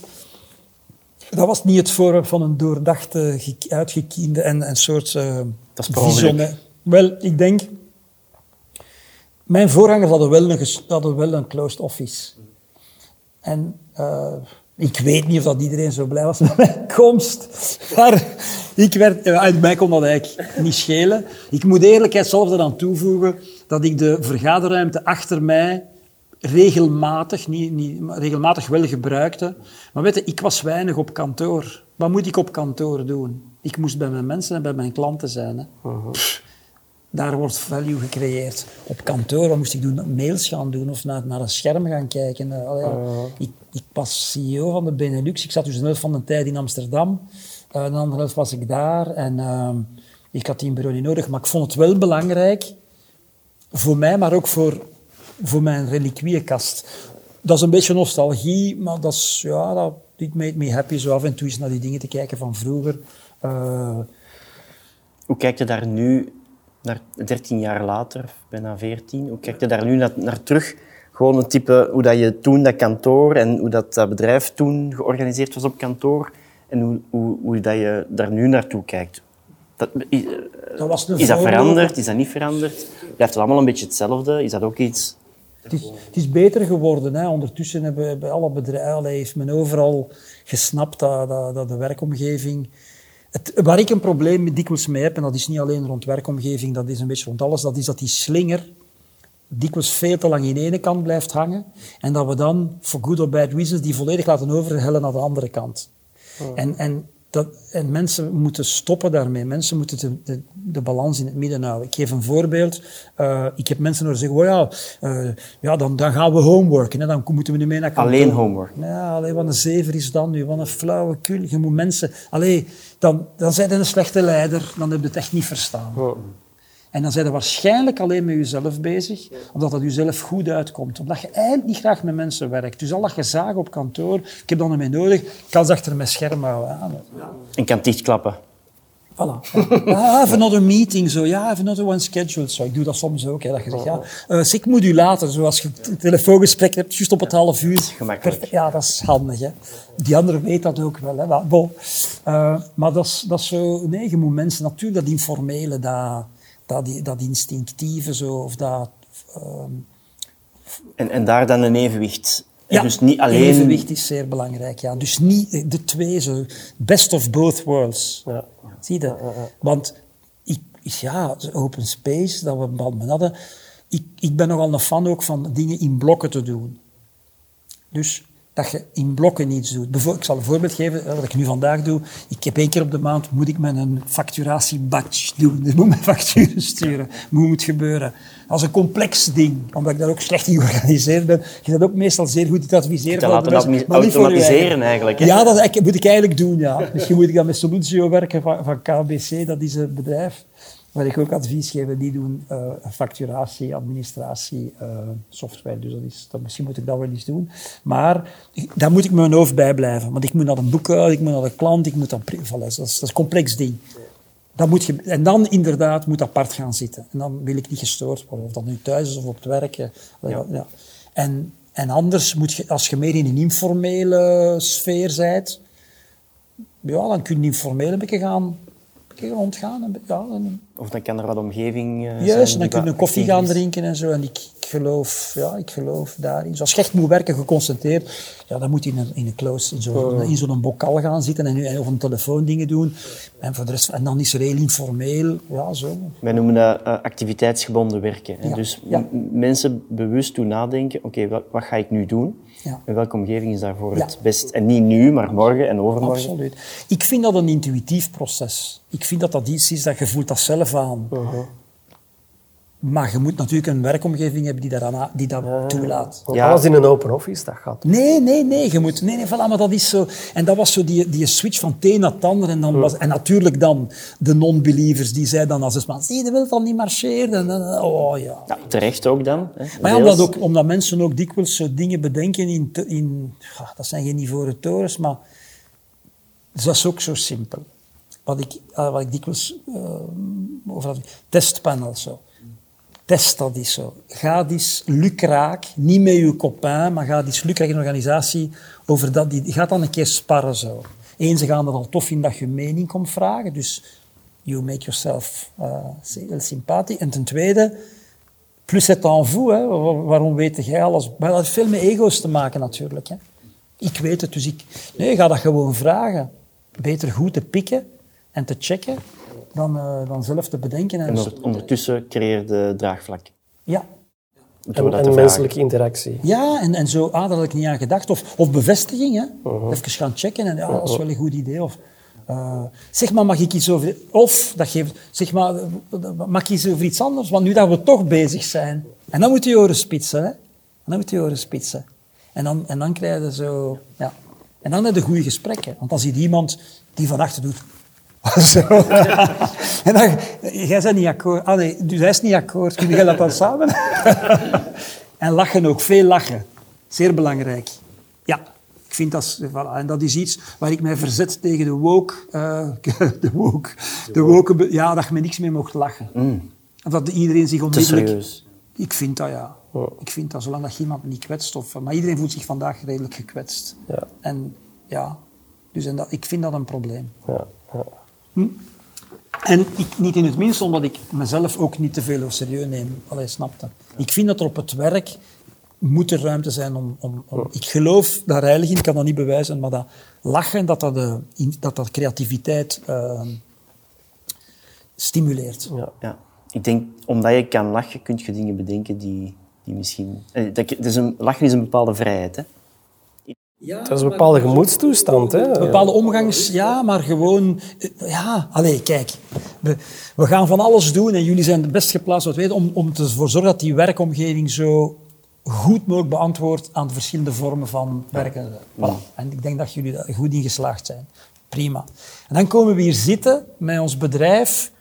Dat was niet het voorwerp van een doordachte, uitgekiende en een soort uh, dat. Wel, ik denk... Mijn voorgangers hadden wel een, hadden wel een closed office. En uh, ik weet niet of dat iedereen zo blij was met mijn komst. Maar ik werd, uit mij kon dat eigenlijk niet schelen. Ik moet eerlijkheid zelf eraan toevoegen dat ik de vergaderruimte achter mij regelmatig, niet, niet, regelmatig wel gebruikte. Maar weet je, ik was weinig op kantoor. Wat moet ik op kantoor doen? Ik moest bij mijn mensen en bij mijn klanten zijn. Hè. Uh -huh. Pff, daar wordt value gecreëerd. Op kantoor, wat moest ik doen? Mails gaan doen of naar, naar een scherm gaan kijken. Allee, uh -huh. ik, ik was CEO van de Benelux. Ik zat dus een helft van de tijd in Amsterdam. Uh, de andere helft was ik daar. En uh, ik had die bureau niet nodig. Maar ik vond het wel belangrijk, voor mij, maar ook voor voor mijn reliquieënkast. Dat is een beetje nostalgie, maar dat is, ja, dat it made me happy zo af en toe eens naar die dingen te kijken van vroeger. Hoe kijk je daar nu, naar 13 jaar later, bijna 14, hoe kijk je daar nu naar, naar terug? Gewoon een type, hoe dat je toen dat kantoor en hoe dat, dat bedrijf toen georganiseerd was op kantoor en hoe, hoe, hoe dat je daar nu naartoe kijkt. Dat, is, dat was is dat veranderd? Is dat niet veranderd? Blijft het allemaal een beetje hetzelfde? Is dat ook iets... Het is, het is beter geworden. Hè. Ondertussen hebben, hebben alle bedrijven, heeft men overal gesnapt dat, dat, dat de werkomgeving... Het, waar ik een probleem dikwijls mee heb, en dat is niet alleen rond werkomgeving, dat is een beetje rond alles, dat is dat die slinger dikwijls veel te lang in ene kant blijft hangen en dat we dan, for good or bad reasons, die volledig laten overhellen naar de andere kant. Oh. En, en dat, en mensen moeten stoppen daarmee. Mensen moeten de, de, de, balans in het midden houden. Ik geef een voorbeeld. Uh, ik heb mensen horen zeggen, oh ja, uh, ja dan, dan gaan we homeworken. Hè. Dan moeten we niet mee naar kantoor. Alleen homework? Ja, alleen wat een zever is dan nu. Wat een flauwe kul. Je moet mensen... Allee, dan, dan zijn je een slechte leider. Dan heb je het echt niet verstaan. Oh. En dan zijn je waarschijnlijk alleen met jezelf bezig, omdat dat jezelf goed uitkomt. Omdat je eigenlijk niet graag met mensen werkt. Dus al dat gezaag op kantoor, ik heb dat niet meer nodig, ik kan ze achter mijn scherm houden. Ja, En kan dichtklappen. Voilà. Ja, even another meeting, zo. Ja, even another one scheduled. Zo. Ik doe dat soms ook. Hè, dat je zegt, ja, uh, ik moet u later, zoals je een telefoongesprek hebt, juist op het half uur. Gemakkelijk. Ja, dat is handig. Hè. Die andere weet dat ook wel. Hè. Maar, bon. uh, maar dat, is, dat is zo... Nee, je moet mensen natuurlijk dat informele, dat, dat, dat instinctieve, zo, of dat... Uh, en, en daar dan een evenwicht ja, dus niet alleen... evenwicht is zeer belangrijk. Ja. Dus niet de twee, zo, best of both worlds. Ja. Zie je? Want ik, ja, open space, dat we hadden. Ik, ik ben nogal een fan ook van dingen in blokken te doen. Dus dat je in blokken iets doet. Ik zal een voorbeeld geven, wat ik nu vandaag doe. Ik heb één keer op de maand, moet ik een facturatiebatch doen. Dus moet mijn facturen sturen. Moet gebeuren? Dat is een complex ding, omdat ik daar ook slecht in georganiseerd ben. Je dat ook meestal zeer goed te adviseren. Te laten dat automatiseren eigenlijk. Hè? Ja, dat moet ik eigenlijk doen, ja. Misschien moet ik dan met Solutio werken van, van KBC, dat is een bedrijf waar ik ook advies geef, die doen uh, facturatie, administratie, uh, software. Dus dat is, dat, misschien moet ik dat wel eens doen. Maar daar moet ik mijn hoofd bij blijven. Want ik moet naar een boekhouden, ik moet naar de klant, ik moet dan... Voilà, dat, is, dat is een complex ding. Dat moet je, en dan inderdaad moet apart gaan zitten. En dan wil ik niet gestoord worden, of dat nu thuis is of op het werk. Ja. Ja. En, en anders moet je, als je meer in een informele sfeer bent, ja, dan kun je informeel een beetje gaan rondgaan. Ja, en... Of dan kan er wat omgeving uh, Juist, dan kun je koffie gaan drinken en zo. En ik, ik, geloof, ja, ik geloof daarin. Als je echt moet werken, geconcentreerd, ja, dan moet je in een, in een close, in zo'n oh. in zo'n bokal gaan zitten en, en of een telefoon dingen doen. En, voor de rest, en dan is er heel informeel, ja, zo. Wij noemen dat uh, activiteitsgebonden werken. Ja. Dus ja. mensen bewust doen nadenken, oké, okay, wat, wat ga ik nu doen? Ja. En welke omgeving is daarvoor het best? En niet nu, maar morgen en overmorgen. Absoluut. Ik vind dat een intuïtief proces. Ik vind dat dat iets is dat je voelt dat zelf aan. Uh -huh. Maar je moet natuurlijk een werkomgeving hebben die dat, die dat ja, toelaat. Ja. Alles in een open office, dat gaat. Nee, nee, nee. Je moet, nee, nee, voilà, maar dat is zo. En dat was zo die, die switch van het een naar het ander. En, dan was, en natuurlijk dan de non-believers die zeiden dan als eens man, zie je wilt dan niet marcheren. En, oh ja. ja. Terecht ook dan. Hè? Maar ja, omdat, ook, omdat mensen ook dikwijls zo dingen bedenken in... in dat zijn geen ivoren torens, maar dat is ook zo simpel. Wat ik, wat ik dikwijls uh, over had, testpanel zo. Test dat eens zo. Ga eens lukraak, niet met je copain, maar ga eens lukraak in een organisatie over dat. Die, gaat dan een keer sparren zo. Eén, ze gaan er al tof in dat je mening komt vragen, dus you make yourself uh, heel sympathisch. En ten tweede, plus het en vous, hè, waarom weet jij alles? Maar dat heeft veel met ego's te maken natuurlijk. Hè. Ik weet het, dus ik... Nee, ga dat gewoon vragen. Beter goed te pikken en te checken dan, uh, dan zelf te bedenken. En, en ondertussen creëer de draagvlak. Ja. En, en menselijke interactie. Ja, en, en zo, ah, daar had ik niet aan gedacht. Of, of bevestiging, hè. Uh -huh. even gaan checken en ja, dat is wel een goed idee. Of, uh, zeg maar, mag ik iets over... Of, dat geeft, zeg maar, mag ik iets over iets anders? Want nu dat we toch bezig zijn. En dan moet je oren spitsen, hè. En dan moet je oren spitsen. En dan, en dan krijg je zo... Ja. En dan heb je goede gesprekken. Want als je iemand die van achter doet... en dan, jij bent niet akkoord. Ah nee, dus hij is niet akkoord. Kun je dat dan samen? en lachen ook, veel lachen. Zeer belangrijk. Ja, ik vind dat... Voilà. En dat is iets waar ik mij verzet tegen de woke... Uh, de woke... De woke... Ja, dat je met niks meer mocht lachen. Mm. Dat iedereen zich onmiddellijk... serieus. Ik vind dat, ja. Oh. Ik vind dat, zolang dat iemand niet kwetst. Of, maar iedereen voelt zich vandaag redelijk gekwetst. Ja. En ja, dus en dat, ik vind dat een probleem. Ja. ja. Hm? En ik, niet in het minst omdat ik mezelf ook niet te veel serieus neem. Allee, snapte. Ik vind dat er op het werk moet er ruimte zijn om... om, om ik geloof daar heilig in, ik kan dat niet bewijzen, maar dat lachen, dat dat, de, dat, dat creativiteit uh, stimuleert. Ja. ja. Ik denk, omdat je kan lachen, kun je dingen bedenken die, die misschien... Eh, dat, is een, lachen is een bepaalde vrijheid, hè? Ja, dat is een bepaalde gemoedstoestand. Hè? Een bepaalde omgangs... Ja, maar gewoon... Ja, allee, kijk. We, we gaan van alles doen en jullie zijn het best geplaatst wat weten, om, om ervoor te zorgen dat die werkomgeving zo goed mogelijk beantwoordt aan de verschillende vormen van werken. Voilà. En ik denk dat jullie daar goed in geslaagd zijn. Prima. En dan komen we hier zitten met ons bedrijf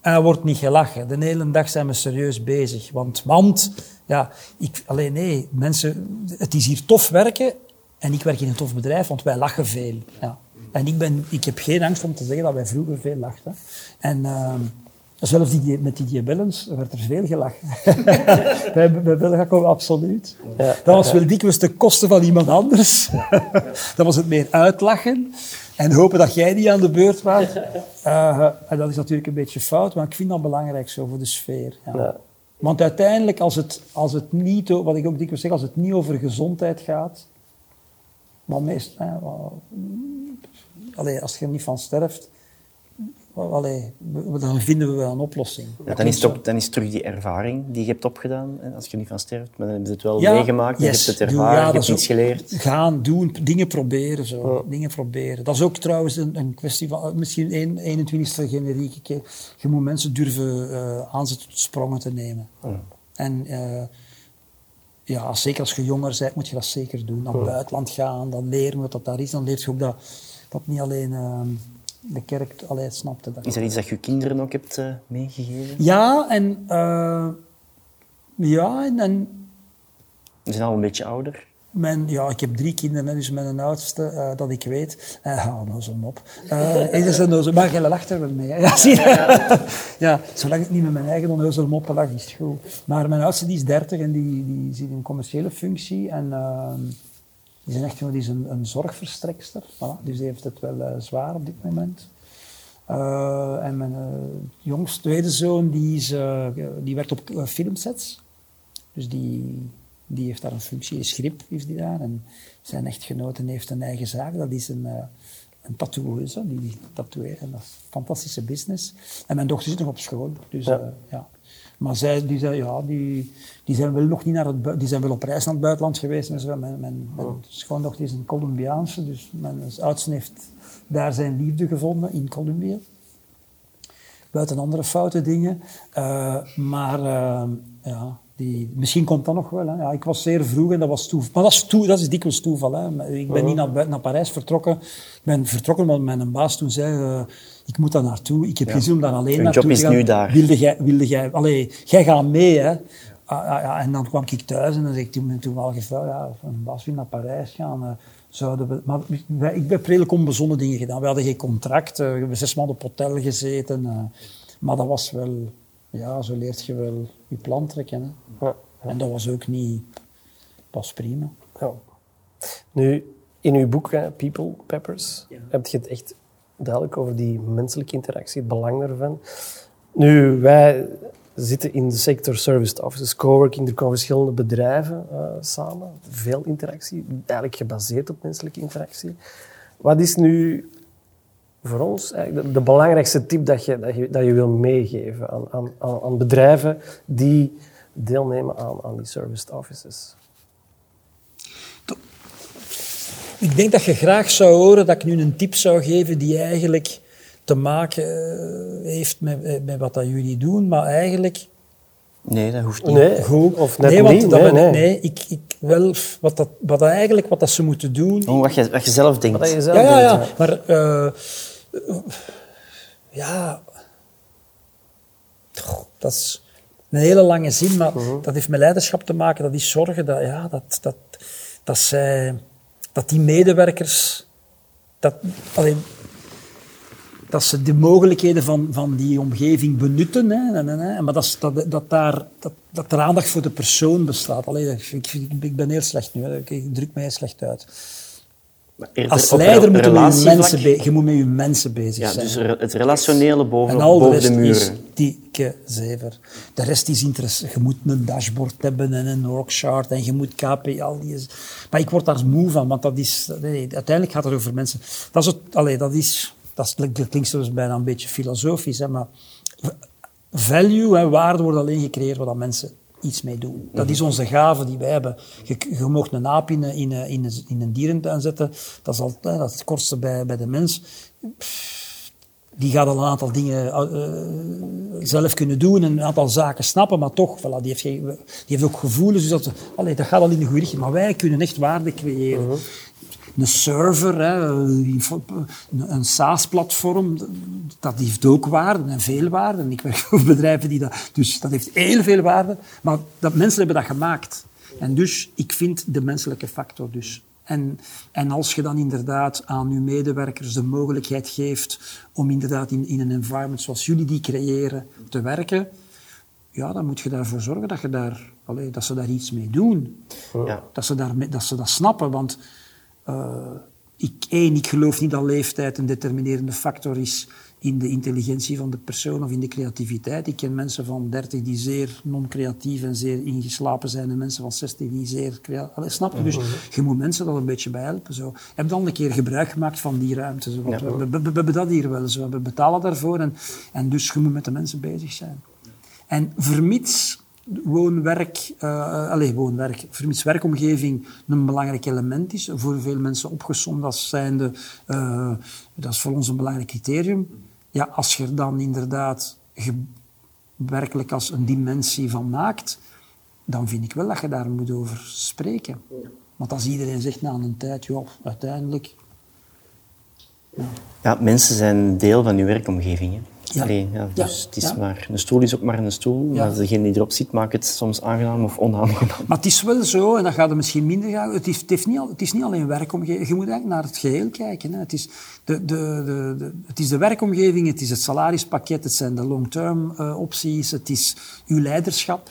En er wordt niet gelachen. De hele dag zijn we serieus bezig. Want, want ja, ik, alleen nee, mensen, het is hier tof werken en ik werk in een tof bedrijf, want wij lachen veel. Ja. En ik, ben, ik heb geen angst om te zeggen dat wij vroeger veel lachten. En uh, zelfs die, met die diabellens werd er veel gelachen. bij, bij Belgaco absoluut. Ja. Dat was wel dikwijls de kosten van iemand anders. dat was het meer uitlachen en hopen dat jij niet aan de beurt was. Uh, en dat is natuurlijk een beetje fout, maar ik vind dat belangrijk zo voor de sfeer. Ja. Want uiteindelijk, als het, als het niet, wat ik ook dikwijls zeg, als het niet over gezondheid gaat, maar meestal, allee, als je er niet van sterft, allee, dan vinden we wel een oplossing. Ja, dan, is dan is terug die ervaring die je hebt opgedaan. Als je er niet van sterft, maar dan heb je het wel meegemaakt, je hebt het ervaren, ja, je hebt iets geleerd. Gaan, doen, dingen proberen. Zo. Dingen proberen. Dat is ook trouwens een, een kwestie van misschien 21ste generiek. Je moet mensen durven uh, aanzetten tot sprongen te nemen. En uh, ja, zeker als je jonger bent, moet je dat zeker doen. Naar het buitenland gaan, dan leren wat dat daar is. Dan leert je ook dat dat niet alleen uh, de kerk alleen snapte. Dat is dat iets dat je kinderen ook hebt uh, meegegeven? Ja, en... Uh, ja, en, en... Ze zijn al een beetje ouder? Mijn, ja, ik heb drie kinderen, dus mijn oudste, uh, dat ik weet. Hou nou zo op. Uh, maar jij lacht er wel mee. Hè? Ja, zie je? ja, zolang ik niet met mijn eigen onnozel mop lach, is het goed. Maar mijn oudste die is 30 en die, die zit in een commerciële functie. En ehm, die is echt die is een, een zorgverstrekster. Voilà. Dus die heeft het wel uh, zwaar op dit moment. Uh, en mijn uh, jongste tweede zoon, die, is, die werkt op filmsets. Dus die, die heeft daar een functie, is grip heeft die daar. En zijn echtgenote heeft een eigen zaak, dat is een, een tattooeuse, die, die tatoeëert. En dat is een fantastische business. En mijn dochter zit nog op school, dus ja. ja. Maar zij, die, zei, ja, die, die zijn wel nog niet naar het die zijn wel op reis naar het buitenland geweest. En zo. Mijn, mijn, mijn oh. schoondochter is een Colombiaanse, dus mijn oudste heeft daar zijn liefde gevonden in Colombia. Buiten andere foute dingen. Uh, maar uh, ja, die, misschien komt dat nog wel. Hè. Ja, ik was zeer vroeg en dat was toeval. Maar dat is, toe, dat is dikwijls toeval. Hè. Ik ben niet naar, naar Parijs vertrokken. Ik ben vertrokken omdat mijn baas toen zei... Uh, ik moet daar naartoe. Ik heb ja. geen zin om daar alleen Mijn naartoe job is te gaan. nu daar. Wilde jij... Wilde jij allee, jij gaat mee, hè. Ah, ah, ja, en dan kwam ik thuis en dan zei ik toen, toen al gevraagd, ja, een baas wil naar Parijs gaan. Uh, zouden we, maar wij, ik heb redelijk onbezonnen dingen gedaan. We hadden geen contract. Uh, we hebben zes maanden op hotel gezeten. Maar dat was wel... Ja, zo leert je wel je plan trekken. Hè. Ja. En dat was ook niet... pas prima. Ja. Nu, in uw boek, hè, People Peppers, heb je het echt duidelijk over die menselijke interactie, het belang daarvan. Nu, wij zitten in de sector service offices, coworking, er komen verschillende bedrijven uh, samen. Veel interactie, eigenlijk gebaseerd op menselijke interactie. Wat is nu voor ons de, de, belangrijkste tip dat je, dat je, dat je wil meegeven aan, aan, aan bedrijven die deelnemen aan, aan die service offices? Ik denk dat je graag zou horen dat ik nu een tip zou geven die eigenlijk te maken eh, heeft met, eh, met wat dat jullie doen, maar eigenlijk... Nee, dat hoeft niet. Nee, goed. Of net nee, want niet. Dat nee, ben nee. Ik, nee, ik, ik wel, wat, dat, wat dat eigenlijk wat dat ze moeten doen... Oh, wat, je, wat je zelf denkt. Wat je zelf ja, ja, ja, denkt, maar... Uh, ja... Goh, dat is een hele lange zin, maar uh -huh. dat heeft met leiderschap te maken. Dat is zorgen dat, ja, dat, dat, dat, zij, dat die medewerkers... Dat, alleen, dat ze de mogelijkheden van, van die omgeving benutten. Hè, en, en, maar dat, dat, dat, daar, dat, dat er aandacht voor de persoon bestaat. Allee, ik, ik, ben heel slecht nu, hè. ik druk mij heel slecht uit. Als leider moet je met je mensen, be- je moet met je mensen bezig ja, zijn. Dus het relationele boven, en al boven de, de muren. Is dikke zever. De rest is interessant. Je moet een dashboard hebben en een orgchart en je moet KPI. Al die is... Maar ik word daar moe van, want dat is, nee, uiteindelijk gaat het over mensen. Dat is, het, allee, dat is dat, dat klinkt soms bijna een beetje filosofisch, hè, maar value en waarde wordt alleen gecreëerd waar mensen iets mee doen. Dat is onze gave die wij hebben. Je, je mocht een aap in, in, in, in een dierentuin zetten, dat is, al, dat is het kortste bij, bij de mens. Die gaat al een aantal dingen uh, zelf kunnen doen, een aantal zaken snappen, maar toch, voilà, die, heeft geen, die heeft ook gevoelens. Dus dat, allee, dat gaat al in de goede richting. Maar wij kunnen echt waarde creëren. Uh -huh. Een server, hè, een, SaaS-platform, dat heeft ook waarde en veel waarde. Ik werk voor bedrijven die dat... Dus dat heeft heel veel waarde. Maar dat, mensen hebben dat gemaakt. En dus, ik vind de menselijke factor dus. En, en als je dan inderdaad aan je medewerkers de mogelijkheid geeft om inderdaad in, in een environment zoals jullie die creëren te werken, ja, dan moet je daarvoor zorgen dat, je daar, allee, dat ze daar iets mee doen. Ja. Dat, ze daar, dat ze dat snappen. Want eh, ik, één, ik geloof niet dat leeftijd een determinerende factor is in de intelligentie van de persoon of in de creativiteit. Ik ken mensen van 30 die zeer non-creatief en zeer ingeslapen zijn en mensen van 60 die zeer creatief Snap je? Dus je moet mensen er een beetje bij helpen. Zo. Heb dan een keer gebruik gemaakt van die ruimte. Zo. Want we- we hebben dat hier wel. Zo. We betalen daarvoor en, en dus je moet met de mensen bezig zijn. En vermits woonwerk, eh allez, woonwerk, vermits werkomgeving een belangrijk element is, voor veel mensen opgesomd als zijnde, eh, dat is voor ons een belangrijk criterium. Ja, als je er dan inderdaad werkelijk als een dimensie van maakt, dan vind ik wel dat je daar moet over spreken. Want als iedereen zegt na een tijd, ja, uiteindelijk, Ja, mensen zijn deel van uw werkomgeving. Ja. Allee, ja, Ja, dus het is ja. maar, een stoel is ook maar een stoel. Maar degene die erop zit, maakt het soms aangenaam of onaangenaam. Maar het is wel zo, en dat gaat er misschien minder gaan. Het is, het heeft niet, al- het is niet alleen werkomgeving. Je moet eigenlijk naar het geheel kijken. Hè. Het, is de, de, de, de, het is de werkomgeving, het is het salarispakket, het zijn de long-term eh, opties, het is uw leiderschap.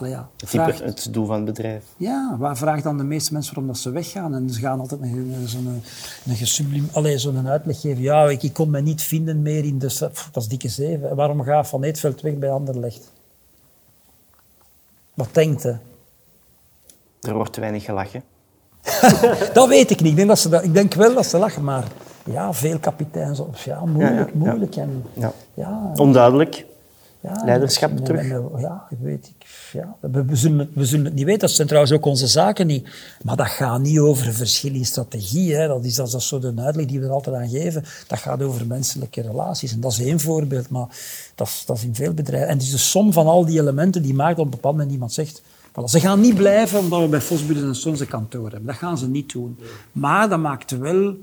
Allee, ja, Het, vraag- type, het doel van het bedrijf. ja, waar vraagt dan de meeste mensen waarom dat ze weggaan? En ze gaan altijd een, een, zo'n een gesublim, allee, zo'n uitleg geven. Ja, ik, ik kon me niet vinden meer in de... Pff, dat is dikke zeven. Waarom gaat Van Eetveld weg bij Anderlecht? Wat denkt hij? Er wordt te weinig gelachen. Dat weet ik niet. Ik denk, dat ze dat, ik denk wel dat ze lachen, maar ja, veel kapiteins. Ja, moeilijk, Ja, ja, ja. moeilijk. En, Ja. ja, Onduidelijk. Ja, leiderschap en- terug. en- Ja, weet ik. Ja, we, we, zullen het, we zullen het niet weten. Dat zijn trouwens ook onze zaken niet. Maar dat gaat niet over een verschil in strategie. Hè. Dat, is, dat is zo de uitleg die we er altijd aan geven. Dat gaat over menselijke relaties. En dat is één voorbeeld, maar dat is, dat is in veel bedrijven. En het is de som van al die elementen die maakt dat op een bepaald moment iemand zegt... Voilà, ze gaan niet blijven omdat we bij Vosburen en Sons een kantoor hebben. Dat gaan ze niet doen. Maar dat maakt wel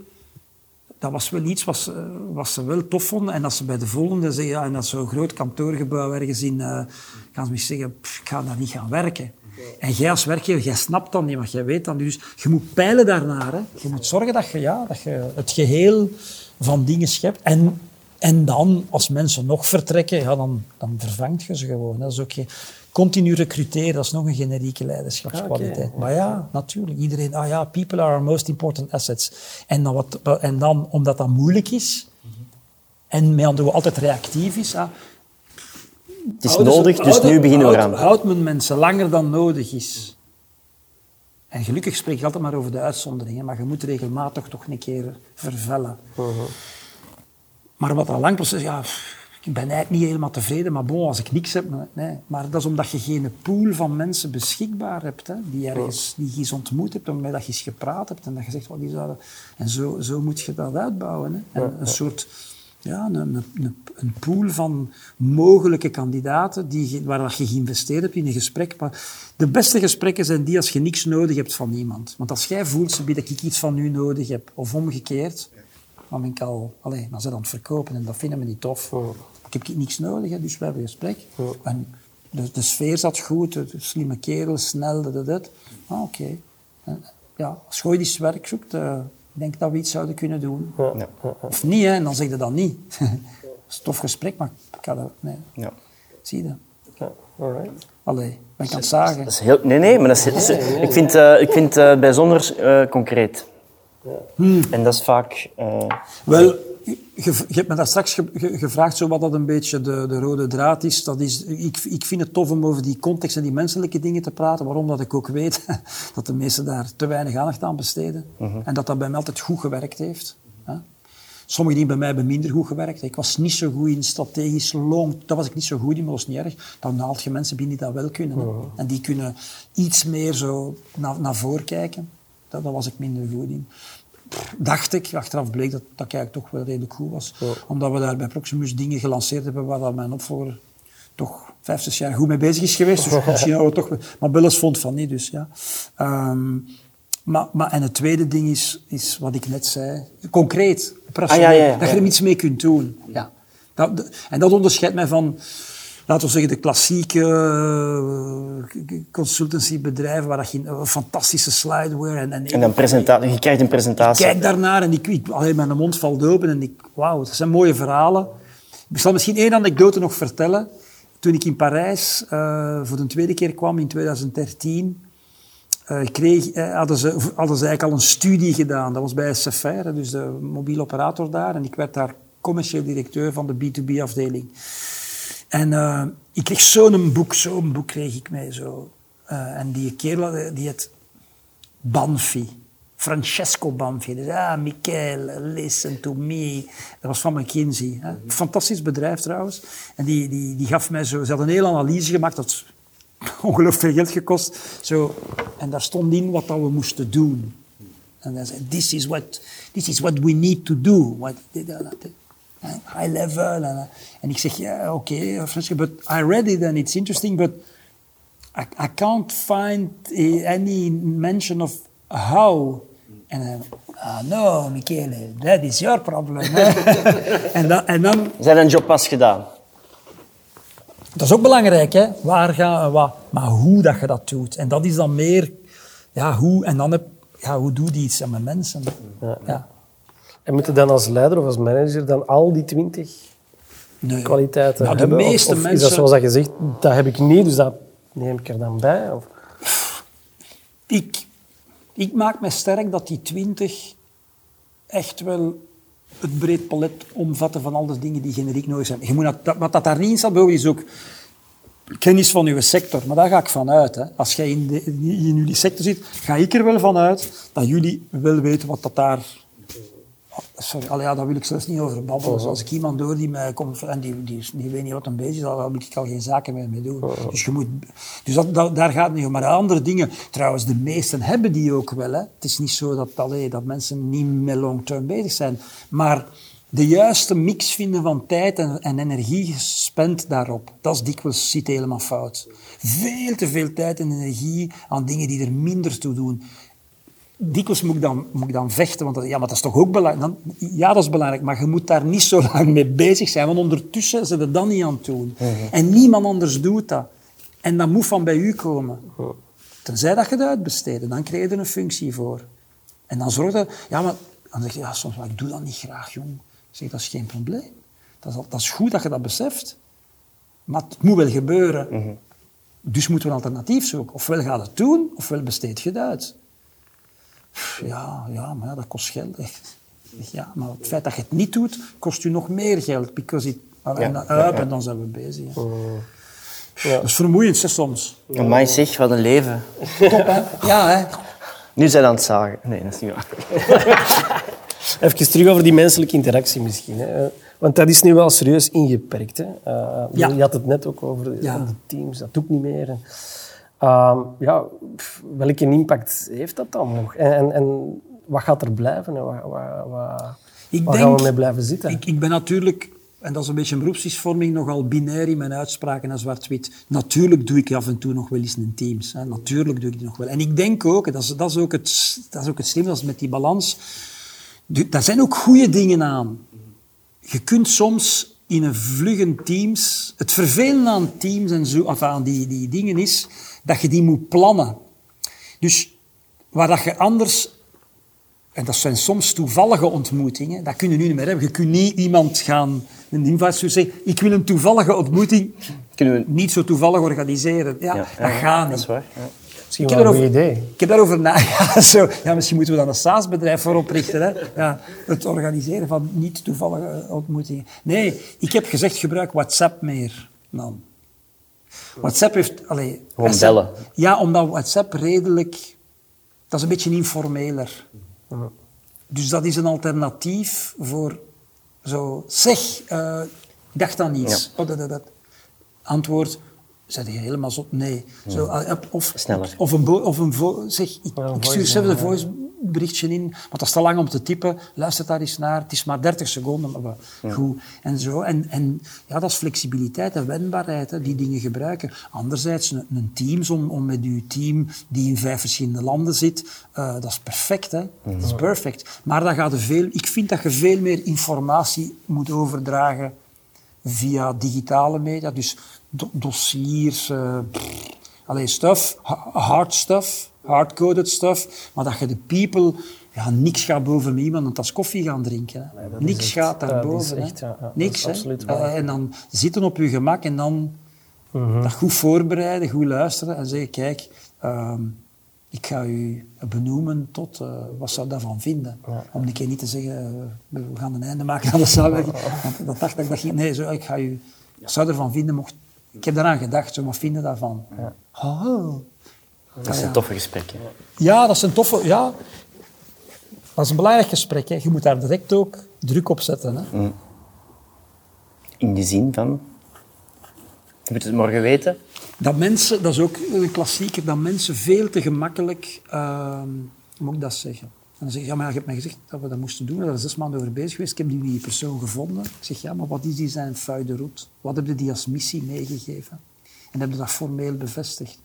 dat was wel iets wat wat ze wel tof vonden. En als ze bij de volgende zeggen, ja, en dat zo'n groot kantoorgebouw ergens in, eh, gaan ze misschien zeggen, "Pff, ik ga daar niet gaan werken. En jij als werkgever, jij snapt dat niet, want jij weet niet. Dus je moet peilen daarnaar. Hè. Je moet zorgen dat je, ja, dat je het geheel van dingen schept. En, en dan, als mensen nog vertrekken, ja, dan, dan vervangt je ze gewoon. Dat is ook continu recruteren, dat is nog een generieke leiderschapskwaliteit. Maar ja, natuurlijk. Iedereen, ah ja, people are our most important assets. En dan, wat, en dan omdat dat moeilijk is, en met andere altijd reactief is, ah, Het is nodig, dus nu beginnen we eraan. Houdt men mensen langer dan nodig is. En gelukkig spreek ik altijd maar over de uitzonderingen, maar je moet regelmatig toch een keer vervellen. Maar wat dat lang proces, ja, pff, ik ben eigenlijk niet helemaal tevreden, maar bon, als ik niks heb, nee. Maar dat is omdat je geen pool van mensen beschikbaar hebt, hè, die ergens, die je eens ontmoet hebt, waarmee dat je eens gepraat hebt en dat je zegt, wat die zouden... En zo, zo moet je dat uitbouwen. Hè. En een soort, ja, een, een, een, pool van mogelijke kandidaten die, waar je geïnvesteerd hebt in een gesprek. Maar de beste gesprekken zijn die als je niks nodig hebt van iemand. Want als jij voelt, ze dat ik iets van u nodig heb, of omgekeerd, dan ben ik al, allee, dan zijn ze aan het verkopen en dat vinden we niet tof. Ik heb niks nodig, hè, dus we hebben een gesprek. En de, de sfeer zat goed, de, de slimme kerel, snel, dat, dat, dat. Ah, oké. Ja, als je werk zoekt, eh, ik denk dat we iets zouden kunnen doen. Ja. Of niet, hè, en dan zeg je dat niet. dat is een tof gesprek, maar ik ga dat... Nee, Ja. zie je dat? Alright. Allee, ben ik aan het zagen. Dat is heel, nee, nee, maar dat is, ik vind het ik vind, eh, bijzonder eh, concreet. En dat is vaak... eh, Wel, je, je hebt me daar straks ge- ge- gevraagd zo wat dat een beetje de, de rode draad is. Dat is ik, ik vind het tof om over die context en die menselijke dingen te praten. Waarom? Dat ik ook weet dat de meesten daar te weinig aandacht aan besteden. En dat dat bij mij altijd goed gewerkt heeft. hè. Sommige dingen bij mij hebben minder goed gewerkt. Ik was niet zo goed in strategisch long. Dat was ik niet zo goed in, maar dat is niet erg. Dan haalt je mensen binnen die dat wel kunnen. hè. En die kunnen iets meer zo naar, naar voren kijken. Dat was ik minder goed in dacht ik, achteraf bleek dat dat eigenlijk toch wel redelijk goed was. Omdat we daar bij Proximus dingen gelanceerd hebben waar dat mijn opvolger toch vijf, zes jaar goed mee bezig is geweest. Dus misschien hadden we toch... Maar Bulles vond van niet, dus ja. Ehm, Maar, maar, en het tweede ding is, is wat ik net zei, concreet, Ah, ja, ja, ja, dat je er iets mee kunt doen. Ja. Dat, en dat onderscheidt mij van, laten we zeggen, de klassieke eh, consultancybedrijven waar dat je een fantastische slideware en, en, En dan presentatie, je krijgt een presentatie. kijk daarnaar en ik, ik allee, mijn mond valt open en ik, wauw, dat zijn mooie verhalen. Ik zal misschien één anekdote nog vertellen. Toen ik in Parijs eh, voor de tweede keer kwam in 2013, eh, kreeg, hadden, ze, hadden ze eigenlijk al een studie gedaan. Dat was bij SFR, dus de mobiele operator daar. En ik werd daar commercieel directeur van de B2B-afdeling. En eh, ik kreeg zo'n boek, zo'n boek kreeg ik mee. Zo. Eh, en die kerel, eh, die het Banfi. Francesco Banfi. Dus, ah, Michael, listen to me. Dat was van McKinsey. Hè. Fantastisch bedrijf trouwens. En die, die, die gaf mij zo... Ze hadden een hele analyse gemaakt. Dat ongelooflijk veel geld gekost. Zo. En daar stond in wat dat we moesten doen. En hij zei, this is what, this is what we need to do. What, high level. En, en ik zeg, ja, oké, okay, Francesco, but I read it and it's interesting, but I, I can't find eh, any mention of how. En dan, ah, no, Michele, that is your problem. en, dan, en dan... Zijn een job pas gedaan. Dat is ook belangrijk, hè. Waar gaan wat. Maar hoe dat je dat doet. En dat is dan meer, ja, hoe. En dan heb, ja, hoe doe je iets aan mijn mensen? Ja. Ja. En moet je dan als leider of als manager dan al die twintig Nee. kwaliteiten Nou, de hebben? Meeste of, is mensen- dat zoals dat je zegt, dat heb ik niet, dus dat neem ik er dan bij? Of? Ik, ik maak me sterk dat die twintig echt wel het breed palet omvatten van al de dingen die generiek nodig zijn. Je moet dat, wat dat daar niet in staat, is ook kennis van uw sector. Maar daar ga ik van uit. Hè. Als jij in, de, in jullie sector zit, ga ik er wel van uit dat jullie wel weten wat dat daar... Sorry, allee, ja, daar wil ik zelfs niet over babbelen. Als ik iemand door die mij komt en die, die, die weet niet wat een bezig is, dan wil ik al geen zaken meer mee doen. Dus, je moet, dus dat, dat- daar gaat het niet om. Maar andere dingen, trouwens, de meesten hebben die ook wel. Hè. Het is niet zo dat, allee, dat mensen niet met long-term bezig zijn. Maar de juiste mix vinden van tijd en, en energie gespend daarop, dat is dikwijls zit helemaal fout. Veel te veel tijd en energie aan dingen die er minder toe doen dikwijls moet ik, dan, moet ik dan vechten, want dat, ja, maar dat is toch ook belangrijk? Dan, ja, dat is belangrijk, maar je moet daar niet zo lang mee bezig zijn, want ondertussen zijn ze dat niet aan het doen. En niemand anders doet dat. En dat moet van bij u komen. Tenzij dat je het uitbesteedt, dan krijg je er een functie voor. En dan zorg je... Ja, maar dan zeg je, ja, soms, maar ik doe dat niet graag, jong. Ik zeg, dat is geen probleem. Dat is, dat is goed dat je dat beseft. Maar het moet wel gebeuren. Dus moeten we een alternatief zoeken. Ofwel gaat het doen, ofwel besteed je het uit. Ja, ja, maar ja, dat kost geld. Ja, maar het feit dat je het niet doet, kost u nog meer geld. Because it, en dan up en dan zijn we bezig. hè. Dat is vermoeiend, hè, soms. Amai zeg, wat een leven. Top, hè? Ja, hè? Nu zijn we aan het zagen. Nee, dat is niet waar. Even terug over die menselijke interactie misschien. Hè. Want dat is nu wel serieus ingeperkt. Hè. Eh, Ja. Je had het net ook over de, Ja. de teams, dat doe ik niet meer. Ehm, ja, pff, welke impact heeft dat dan nog? En, en, en wat gaat er blijven? En wat, wat, wat, Ik waar denk- gaan we mee blijven zitten? Ik, ik ben natuurlijk, en dat is een beetje een beroepsvorming, nogal binair in mijn uitspraken en zwart-wit. Natuurlijk doe ik af en toe nog wel eens in teams. Hè. Natuurlijk doe ik die nog wel. En ik denk ook, dat is, dat is ook het, dat is ook het slim, dat is met die balans. Daar zijn ook goede dingen aan. Je kunt soms in een vluggen teams... Het vervelende aan teams en zo, of aan die, die dingen is dat je die moet plannen. Dus waar dat je anders en dat zijn soms toevallige ontmoetingen. Dat kun je nu niet meer hebben. Je kunt niet iemand gaan, een inviteer zeggen, ik wil een toevallige ontmoeting Kunnen we... niet zo toevallig organiseren. Ja, Ja, dat ja, gaat niet. Dat is waar. Ja. Misschien Ik wel heb een goed idee. Ik heb daarover na... Ja, zo. ja, misschien moeten we dan een SaaS-bedrijf voor oprichten. Hè? Ja, het organiseren van niet toevallige ontmoetingen. Nee, ik heb gezegd, gebruik WhatsApp meer. Man. WhatsApp heeft... Allee, Gewoon WhatsApp- bellen. Ja, omdat WhatsApp redelijk... Dat is een beetje informeler. Dus dat is een alternatief voor zo... Zeg, eh, ik dacht aan iets. Oh, dat, dat, dat. Antwoord... Zeg je helemaal zot? Nee. Zo, eh, of, Sneller. Of een, of een zeg, ik, Ja, een ik stuur voice zelf een voice berichtje in, want dat is te lang om te typen. Luister daar eens naar. Het is maar 30 seconden, maar goed. En, zo. En, en ja, dat is flexibiliteit en wendbaarheid, hè, die dingen gebruiken. Anderzijds, een, een Teams, om, om met uw team die in vijf verschillende landen zit, eh, dat is perfect. Hè? Dat is perfect. Maar dan gaat er veel, ik vind dat je veel meer informatie moet overdragen via digitale media. Dus do- dossiers, eh alleen stuff, ha- hard stuff, hardcoded stuff. Maar dat je de people, ja, niks gaat boven iemand, dat is koffie gaan drinken. Hè. niks gaat daarboven. hè. echt, ja, ja, dat niks, hè. Eh, en dan zitten op je gemak en dan Mhm. dat goed voorbereiden, goed luisteren en zeggen, kijk, ehm, ik ga u benoemen tot, eh, wat zou daarvan vinden? Om een keer niet te zeggen, eh, we gaan een einde maken aan de samenwerking. Want dat dacht ik, dat ging, nee, zo, ik ga u, wat zou je ervan vinden? Mocht, ik heb daaraan gedacht, zo, wat vinden daarvan? Oh. Dat is een toffe gesprek. hè. Ja, dat is een toffe, ja. Dat is een belangrijk gesprek. Hè. Je moet daar direct ook druk op zetten. Hè. In de zin van... Je moet het morgen weten. Dat mensen, dat is ook een klassieker, dat mensen veel te gemakkelijk, hoe moet ik dat zeggen? En dan zeg je, ja, maar je hebt mij gezegd dat we dat moesten doen. Zijn er zes maanden over bezig geweest. Ik heb die persoon gevonden. Ik zeg, ja, maar wat is die zijn de route? Wat heb je die als missie meegegeven? En heb je dat formeel bevestigd?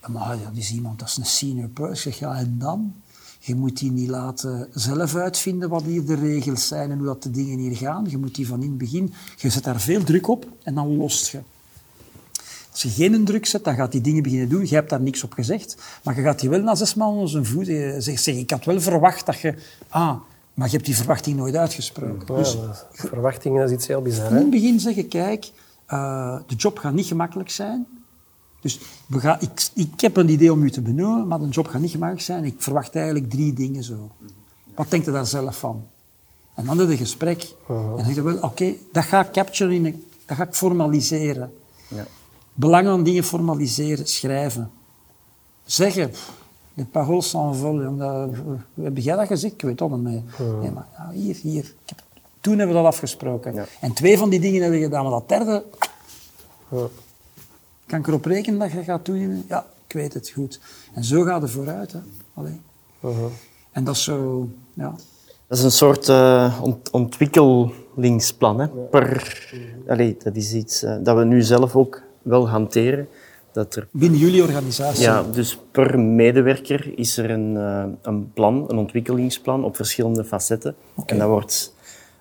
Ja, maar die is iemand, dat is een senior person. Ik zeg, ja, en dan? Je moet die niet laten zelf uitvinden wat hier de regels zijn en hoe dat de dingen hier gaan. Je moet die van in het begin... Je zet daar veel druk op en dan lost je. Als je geen druk zet, dan gaat die dingen beginnen doen. Je hebt daar niks op gezegd, maar je gaat die wel na zes maanden onder zijn voet eh, zeggen. Zeg, ik had wel verwacht dat je... Ah, maar je hebt die verwachting nooit uitgesproken. Ja, Dus is- verwachtingen, dat is iets heel bizar. in het begin zeggen, kijk, eh, de job gaat niet gemakkelijk zijn. Dus we gaan, ik, ik heb een idee om u te benoemen, maar de job gaat niet gemakkelijk zijn. Ik verwacht eigenlijk drie dingen zo. Wat denkt u daar zelf van? En dan heb je een gesprek. En dan zeg je wel, oké, dat ga ik capturen, in een, dat ga ik formaliseren. Ja. Belang aan dingen formaliseren, schrijven. Zeggen, de paroles sans vol, dat, heb jij dat gezegd? Ik weet dat niet meer. Nee, maar ja, hier, hier. Heb- toen hebben we dat afgesproken. Ja. En twee van die dingen hebben we gedaan, maar dat derde, Ja. kan ik erop rekenen dat je gaat doen? Ja, ik weet het goed. En zo gaat het vooruit. Hè. Allee. Mhm. En dat is zo, ja. Dat is een soort eh, ont- ontwikkelingsplan. Hè? Per, allee, dat is iets eh, dat we nu zelf ook wel hanteren. Dat er, binnen jullie organisatie. ja, dus per medewerker is er een, eh, een plan, een ontwikkelingsplan op verschillende facetten. En dat wordt...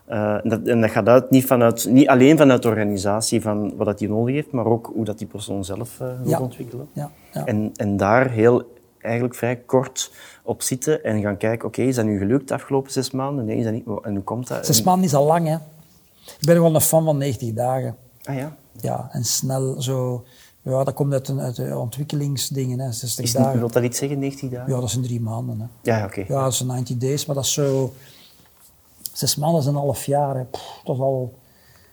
eh, dat, en dat gaat uit, niet, vanuit, niet alleen vanuit de organisatie, van wat dat die nodig heeft, maar ook hoe dat die persoon zelf eh, wil Ja. ontwikkelen. Ja, ja. En, en daar heel, eigenlijk vrij kort op zitten en gaan kijken, oké, is dat nu gelukt de afgelopen zes maanden? Nee, is dat niet? En hoe komt dat? Zes maanden is al lang, hè. Ik ben wel een fan van 90 dagen. Ah ja. Ja, en snel zo... Ja, dat komt uit, een, uit de ontwikkelingsdingen, hè. 60 Is, dagen. wil dat iets zeggen, 90 dagen? Ja, dat zijn drie maanden, hè. Ja, ja, oké. Ja, dat zijn 90 days, maar dat is zo... Zes maanden is een half jaar, hè. Pff, dat is al...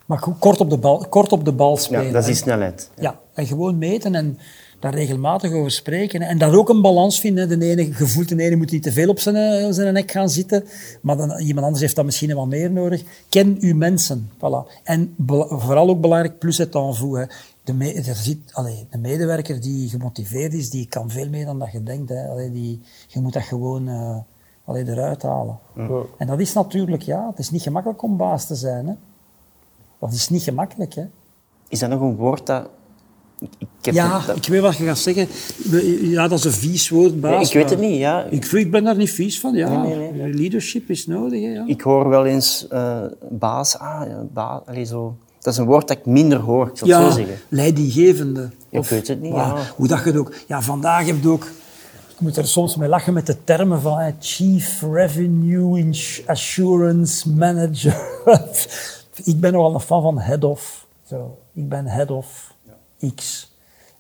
Maar kort op de bal, kort op de bal spelen. Ja, dat is die snelheid. Ja, en gewoon meten en daar regelmatig over spreken. En daar ook een balans vinden. hè. De ene gevoelt, de ene moet niet te veel op zijn, eh, zijn nek gaan zitten. Maar dan, iemand anders heeft dat misschien wat meer nodig. Ken uw mensen. Voilà. En vooral ook belangrijk, plus het. Hè. De, me, er zit, allee, de medewerker die gemotiveerd is, die kan veel meer dan dat je denkt. Hè. Allee, die, je moet dat gewoon eh, allee, eruit halen. En dat is natuurlijk, ja, het is niet gemakkelijk om baas te zijn. Hè. Dat is niet gemakkelijk, hè. Is dat nog een woord dat... Ik, Ja, dat- ik weet wat je gaat zeggen. Ja, dat is een vies woord, baas. Nee, ik weet het niet, ja. Ik, ik ben daar niet vies van, ja. Nee, nee, nee. Leadership is nodig, hè, ja. Ik hoor wel eens eh, baas, ah, ja, baas, allee, zo. Dat is een woord dat ik minder hoor, ik zal ja, zo zeggen. leidinggevende. Ik weet het niet, maar ja. Hoe dat je het ook... Ja, vandaag heb je ook... Ik moet er soms mee lachen met de termen van hè, Chief Revenue Assurance Manager. ik ben nogal een fan van head of. Zo. Ik ben head of X.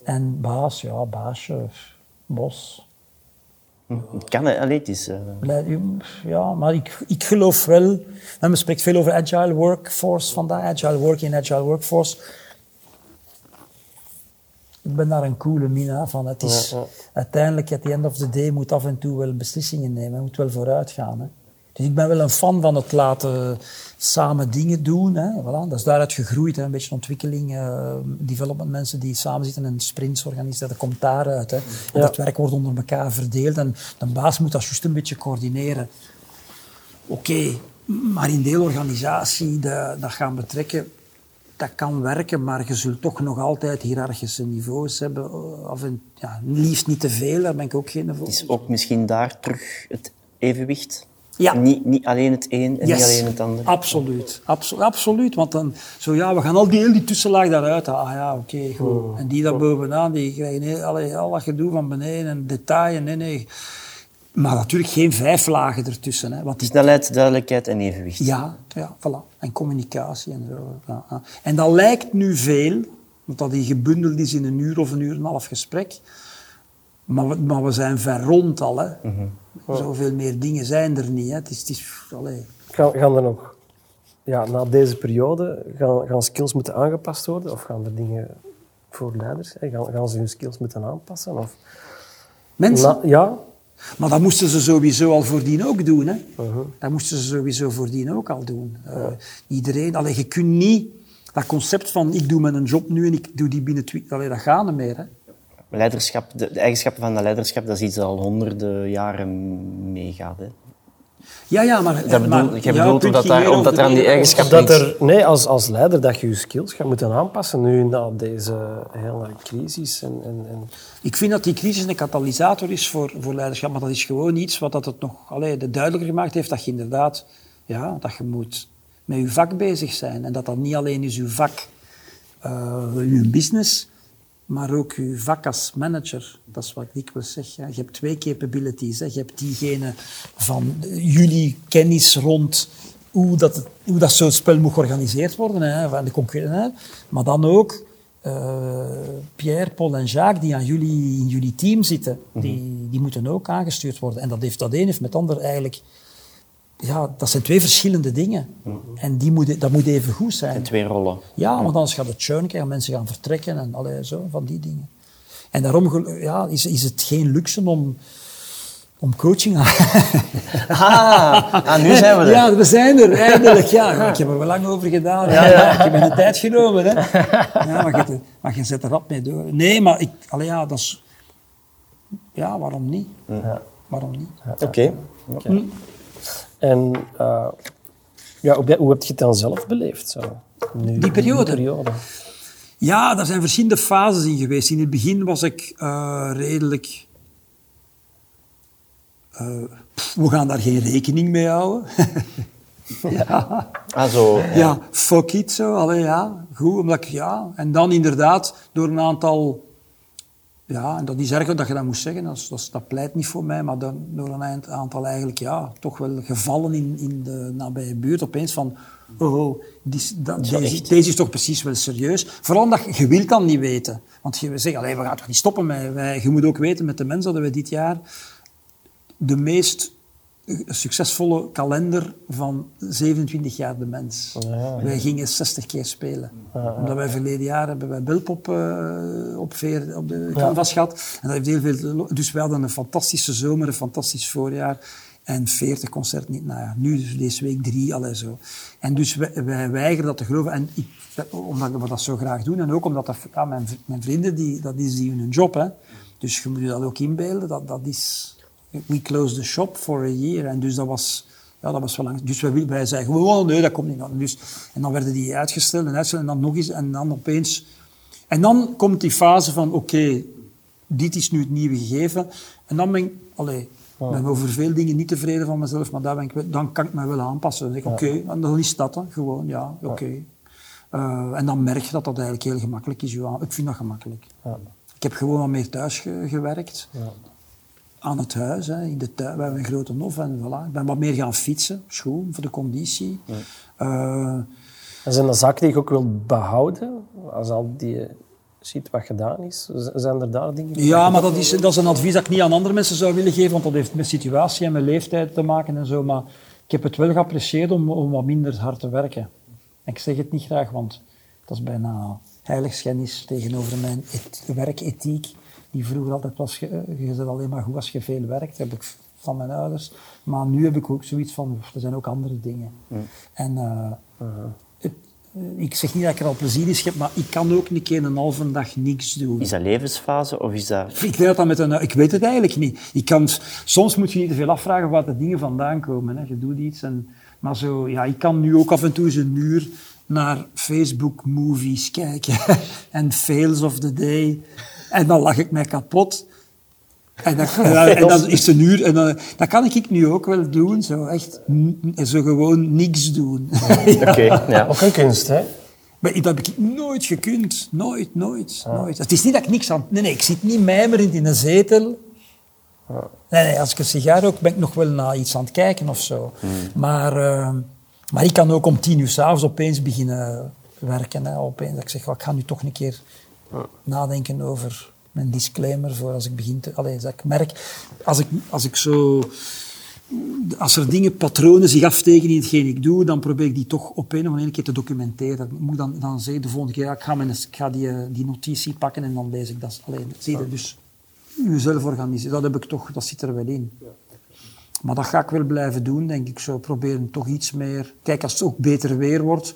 En baas, ja, baasje, bos. Het kan, hè. Allee, het is... eh, Leid- Ja, maar ik, ik geloof wel. Men spreekt veel over agile workforce vandaag, agile working, agile workforce. Ik ben daar een coole mina van. Het is Ja, ja. uiteindelijk, at the end of the day, moet af en toe wel beslissingen nemen. Moet wel vooruit gaan. Hè. Dus ik ben wel een fan van het laten samen dingen doen. Hè. Voilà. Dat is daaruit gegroeid. Hè. Een beetje ontwikkeling, uh, development mensen die samen zitten en sprints organiseren. Dat komt daaruit. Hè. Ja. Dat werk wordt onder elkaar verdeeld en de baas moet dat juist een beetje coördineren. Oké, maar in deelorganisatie dat, dat gaan betrekken, dat kan werken, maar je zult toch nog altijd hiërarchische niveaus hebben. Eh, of een, ja, liefst niet te veel, daar ben ik ook geen voor. Het is ook misschien daar terug het evenwicht. Ja. Niet, niet alleen het een en niet alleen het ander. Absoluut. Absolu absoluut. Want dan, zo ja, we gaan al die, die tussenlaag daaruit. Ah ja, oké, goed. Oh. En die daar bovenaan, die krijgen heel, al dat gedoe van beneden en detail. Nee, nee. Maar natuurlijk geen vijf lagen ertussen. Hè, want Snelheid, duidelijkheid en evenwicht. Ja, ja voilà. En communicatie en zo. Ja, ja. En dat lijkt nu veel, want dat die gebundeld is in een uur of een uur en een half gesprek. Maar we, maar we zijn ver rond al. Hè. Mm -hmm. Zoveel meer dingen zijn er niet. Hè. Het is, het is, gaan, gaan er nog, ja, na deze periode, gaan, gaan skills moeten aangepast worden? Of gaan er dingen voor leiders, hè? Gaan, gaan ze hun skills moeten aanpassen? Of, Mensen? ja, maar dat moesten ze sowieso al voordien ook doen. Hè? Uh-huh. Dat moesten ze sowieso voordien ook al doen. Uh, iedereen, allee, je kunt niet dat concept van ik doe mijn job nu en ik doe die binnen twee... Allee, dat gaat niet meer. Hè? Leiderschap, de, de, eigenschappen van dat leiderschap, dat is iets dat al honderden jaren meegaat. Hè? Ja, ja, maar... Dat bedoel, maar, je bedoelt omdat, daar, omdat er aan die eigenschappen... Dat er, nee, als, als leider dat je je skills gaat moeten aanpassen nu na deze hele crisis. En, en, en... Ik vind dat die crisis een katalysator is voor, voor leiderschap, maar dat is gewoon iets wat dat het nog allee, de duidelijker gemaakt heeft dat je inderdaad... Ja, dat je moet met je vak bezig zijn. En dat dat niet alleen is je vak, uh, je business maar ook je vak als manager. Dat is wat ik wil zeggen. Je hebt twee capabilities. Hè. Je hebt diegene van jullie kennis rond hoe dat, hoe dat zo'n spel moet georganiseerd worden, hè, van de concurrenten. Maar dan ook uh, Pierre, Paul en Jacques, die aan jullie, in jullie team zitten, die, mhm. die moeten ook aangestuurd worden. En dat heeft dat een heeft met het ander eigenlijk ja, dat zijn twee verschillende dingen. En die moet, dat moet even goed zijn. En twee rollen. Ja, want anders gaat het churn krijgen, mensen gaan vertrekken en allerlei zo, van die dingen. En daarom ja, is, is het geen luxe om, om coaching aan. ah, ah, nu zijn we er. Ja, we zijn er, eindelijk. Ja, ik heb er wel lang over gedaan. Ja, ja. Ik heb me de tijd genomen. Hè. Ja, maar, je, maar je zet er rap mee door. Nee, maar ik, allee, ja, dat is... Ja, waarom niet? Ja. Waarom niet? Oké. Okay. Hm. En uh, ja, hoe heb je het dan zelf beleefd? Zo, nu, die, periode. die periode? Ja, daar zijn verschillende fases in geweest. In het begin was ik uh, redelijk... Uh, we gaan daar geen rekening mee houden. ja. Ah, zo, ja. ja. fuck it, zo. Allee, ja, goed, omdat ik, ja. En dan inderdaad, door een aantal ja, en dat is erg dat je dat moest zeggen, dat, dat, dat pleit niet voor mij, maar dan, door een aantal eigenlijk, ja, toch wel gevallen in, in de nabije buurt, opeens van, oh, oh die, dat, deze, deze, is toch precies wel serieus. Vooral omdat je wilt dan niet weten. Want je zegt, we gaan toch niet stoppen met, wij, je moet ook weten met de mensen dat we dit jaar de meest succesvolle kalender van 27 jaar de mens. Ja, Wij gingen 60 keer spelen. Omdat wij verleden jaar hebben wij Bilpop uh, op, veer, op de canvas gehad. En dat heeft heel veel, dus we hadden een fantastische zomer, een fantastisch voorjaar. En 40 concerten niet. Nou ja, nu dus deze week drie, alle zo. En dus wij, wij weigeren dat te geloven. En ik, omdat we dat zo graag doen. En ook omdat dat, ja, mijn, mijn vrienden, die, dat is die hun job. Hè. Dus je moet je dat ook inbeelden. Dat, dat is we closed the shop for a year. En dus dat was, ja, dat was wel lang. Dus wij, wij zeiden gewoon, oh, nee, dat komt niet aan. Dus, en dan werden die uitgesteld en uitgesteld en dan nog eens. En dan opeens... En dan komt die fase van, oké, dit is nu het nieuwe gegeven. En dan ben ik, allee, oh. ben over veel dingen niet tevreden van mezelf, maar daar ben ik, dan kan ik me wel aanpassen. Dan denk ik, oké, dan is dat dan, gewoon, ja, oké. Uh, en dan merk je dat dat eigenlijk heel gemakkelijk is. Ik vind dat gemakkelijk. Ik heb gewoon wat meer thuis gewerkt aan het huis, hè, in de tuin. We hebben een grote nof en voilà. Ik ben wat meer gaan fietsen, schoon, voor de conditie. Ja. Uh, en zijn dat zaken die je ook wil behouden, als al die ziet wat gedaan is? Zijn er daar dingen Ja, maar dat is, dat is een advies dat ik niet aan andere mensen zou willen geven, want dat heeft met situatie en met leeftijd te maken en zo. Maar ik heb het wel geapprecieerd om, om wat minder hard te werken. En ik zeg het niet graag, want dat is bijna heiligschennis tegenover mijn werkethiek die vroeger altijd was, je, je zit alleen maar goed als je veel werkt. Heb ik van mijn ouders. Maar nu heb ik ook zoiets van, er zijn ook andere dingen. En eh, het- eh, ik zeg niet dat ik er al plezier in heb, maar ik kan ook een keer een halve dag niks doen. Is dat levensfase of is dat... Ik weet, dat met een, ik weet het eigenlijk niet. Ik kan, soms moet je niet te veel afvragen waar de dingen vandaan komen. Hè. Je doet iets. En, maar zo, ja, ik kan nu ook af en toe eens een uur naar Facebook-movies kijken. en fails of the day. En dan lach ik mij kapot. En dan, en dan, en dan is het een uur. En dan, dat kan ik nu ook wel doen. Zo, echt, zo gewoon niks doen. Oké, ja. Ook een kunst, hè? Maar dat heb ik nooit gekund. Nooit, nooit, nooit. Het is niet dat ik niks aan... Nee, nee, ik zit niet mijmerend in een zetel. Nee, nee, als ik een sigaar rook, ben ik nog wel naar iets aan het kijken of zo. Maar, eh, maar ik kan ook om tien uur s'avonds opeens beginnen werken. Hè. Opeens dat ik zeg, "Oh, ik ga nu toch een keer nadenken over mijn disclaimer voor als ik begin te... Allee, dat ik merk, als ik, als ik zo... Als er dingen, patronen zich aftekenen in hetgeen ik doe, dan probeer ik die toch op een of andere keer te documenteren. Ik moet dan, dan zeggen de volgende keer, ja, ik ga, mijn, ik ga die, eh, die notitie pakken en dan lees ik dat. Alleen, zie je, dus jezelf organiseren, dat heb ik toch, dat zit er wel in. Maar dat ga ik wel blijven doen, denk ik. Zo proberen toch iets meer... Kijk, als het ook beter weer wordt...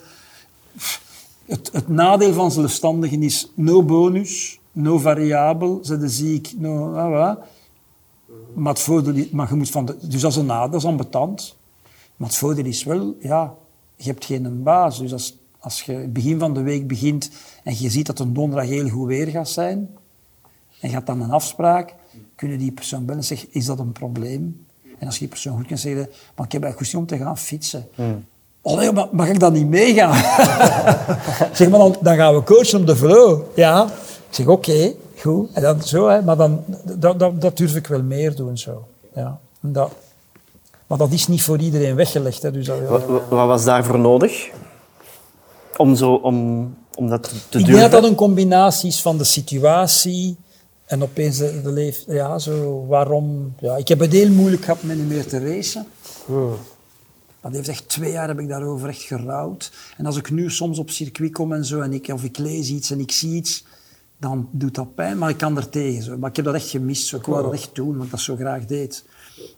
Het, het nadeel van zelfstandigen is no bonus, no variabel, ze de ziek, no... Ah. Maar, het voordeel, is- maar je moet van de, dus dat is een nadeel, dat is ambetant. Maar het voordeel is wel, ja, je hebt geen baas. Dus als, als je begin van de week begint en je ziet dat een donderdag heel goed weer gaat zijn, en je hebt dan een afspraak, kunnen die persoon bellen en zeggen, is dat een probleem? En als je die persoon goed kan zeggen, maar ik heb eigenlijk goesting om te gaan fietsen. Oh nee, maar mag ik dan niet meegaan? zeg maar, dan, dan gaan we coachen op de flow. Ja. Ik zeg, oké, goed. En dan zo, hè. Maar dan, dat, dat, dat durf ik wel meer doen, zo. Ja. En Dat, maar dat is niet voor iedereen weggelegd, hè. Dus dat, Wat, wat wat was daarvoor nodig? Om, zo, om, om dat te- ik denk dat dat een combinatie is van de situatie en opeens de, de leef... Ja, zo, waarom... Ja, ik heb het heel moeilijk gehad met niet meer te racen. Dat heeft echt twee jaar heb ik daarover echt gerouwd. En als ik nu soms op circuit kom en zo, en ik, of ik lees iets en ik zie iets, dan doet dat pijn, maar ik kan er tegen. Zo. Maar ik heb dat echt gemist. Zo. Ik wou dat echt doen, omdat ik dat zo graag deed.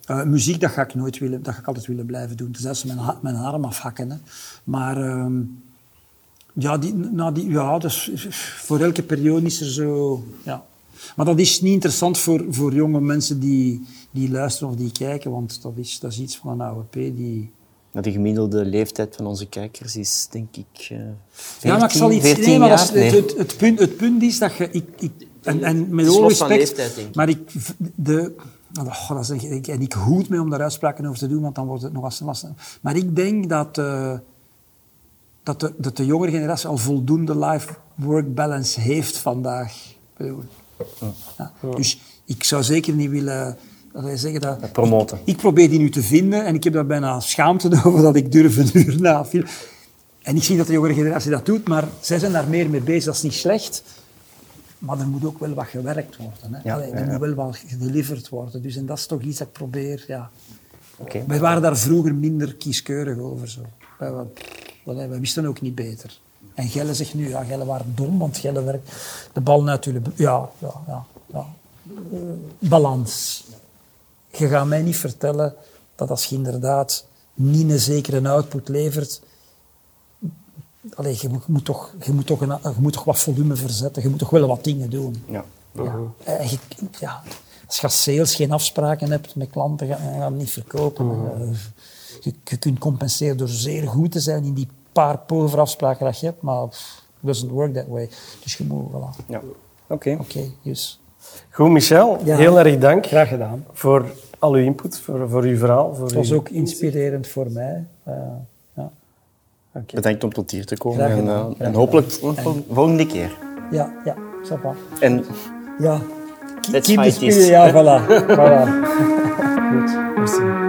Eh, muziek, dat ga ik nooit willen, dat ga ik altijd willen blijven doen. Zelfs mijn, mijn arm afhakken. Hè. Maar ehm, ja, die, nou die, ja dus, voor elke periode is er zo... Ja. Maar dat is niet interessant voor, voor jonge mensen die, die luisteren of die kijken, want dat is, dat is iets van een AWP die... Maar De gemiddelde leeftijd van onze kijkers is, denk ik, eh 14, ja, maar ik zal iets... 14 nee, jaar. Het, het, het, punt, het punt is dat je... Ik, ik, en, en met is alle respect... leeftijd, denk ik. Maar ik... De, oh, dat is, een- ik- en ik hoed me om daar uitspraken over te doen, want dan wordt het nog eens lastig. Maar ik denk dat... eh, dat de, dat de jongere generatie al voldoende life-work balance heeft vandaag. Ik bedoel, ja. Dus ik zou zeker niet willen dat wij zeggen dat... promoten. Ik, ik probeer die nu te vinden en ik heb daar bijna schaamte over dat ik durf een uur na film. En ik zie dat de jongere generatie dat doet, maar zij zijn daar meer mee bezig. Dat is niet slecht. Maar er moet ook wel wat gewerkt worden. Hè? Ja, Allee, er ja, moet wel wat gedeliverd worden. Dus, en dat is toch iets dat ik probeer... Ja. Oké. Wij waren daar vroeger minder kieskeurig over. Zo. Wij, wij wisten ook niet beter. En Gelle zegt nu, ja, Gelle waren dom, want Gelle werkt de bal natuurlijk... Ja, ja, ja. ja. Eh, balans. Je gaat mij niet vertellen dat als je inderdaad niet een zekere output levert... Allee, je, moet, toch, je, moet toch een, je moet toch wat volume verzetten. Je moet toch wel wat dingen doen. Ja. Ja. Eh, je- ja. Als je als sales geen afspraken hebt met klanten, ga je hem niet verkopen. Eh, je, je kunt compenseren door zeer goed te zijn in die paar povere afspraken dat je hebt, maar pff, it doesn't work that way. Dus je moet, voilà. ja. Oké. Oké, dus. Goed, Michel. Ja. Heel erg dank Graag gedaan. voor al uw input, voor, voor uw verhaal. Voor Het was uw- ook inspirerend voor mij. Eh, ja. Bedankt om tot hier te komen. Graag En, eh, en gedaan. hopelijk vol- volgende keer. ja, ja, ça va. En Ja. Let's Keep the fight spirit, this. Ja, voilà. voilà. Goed, merci.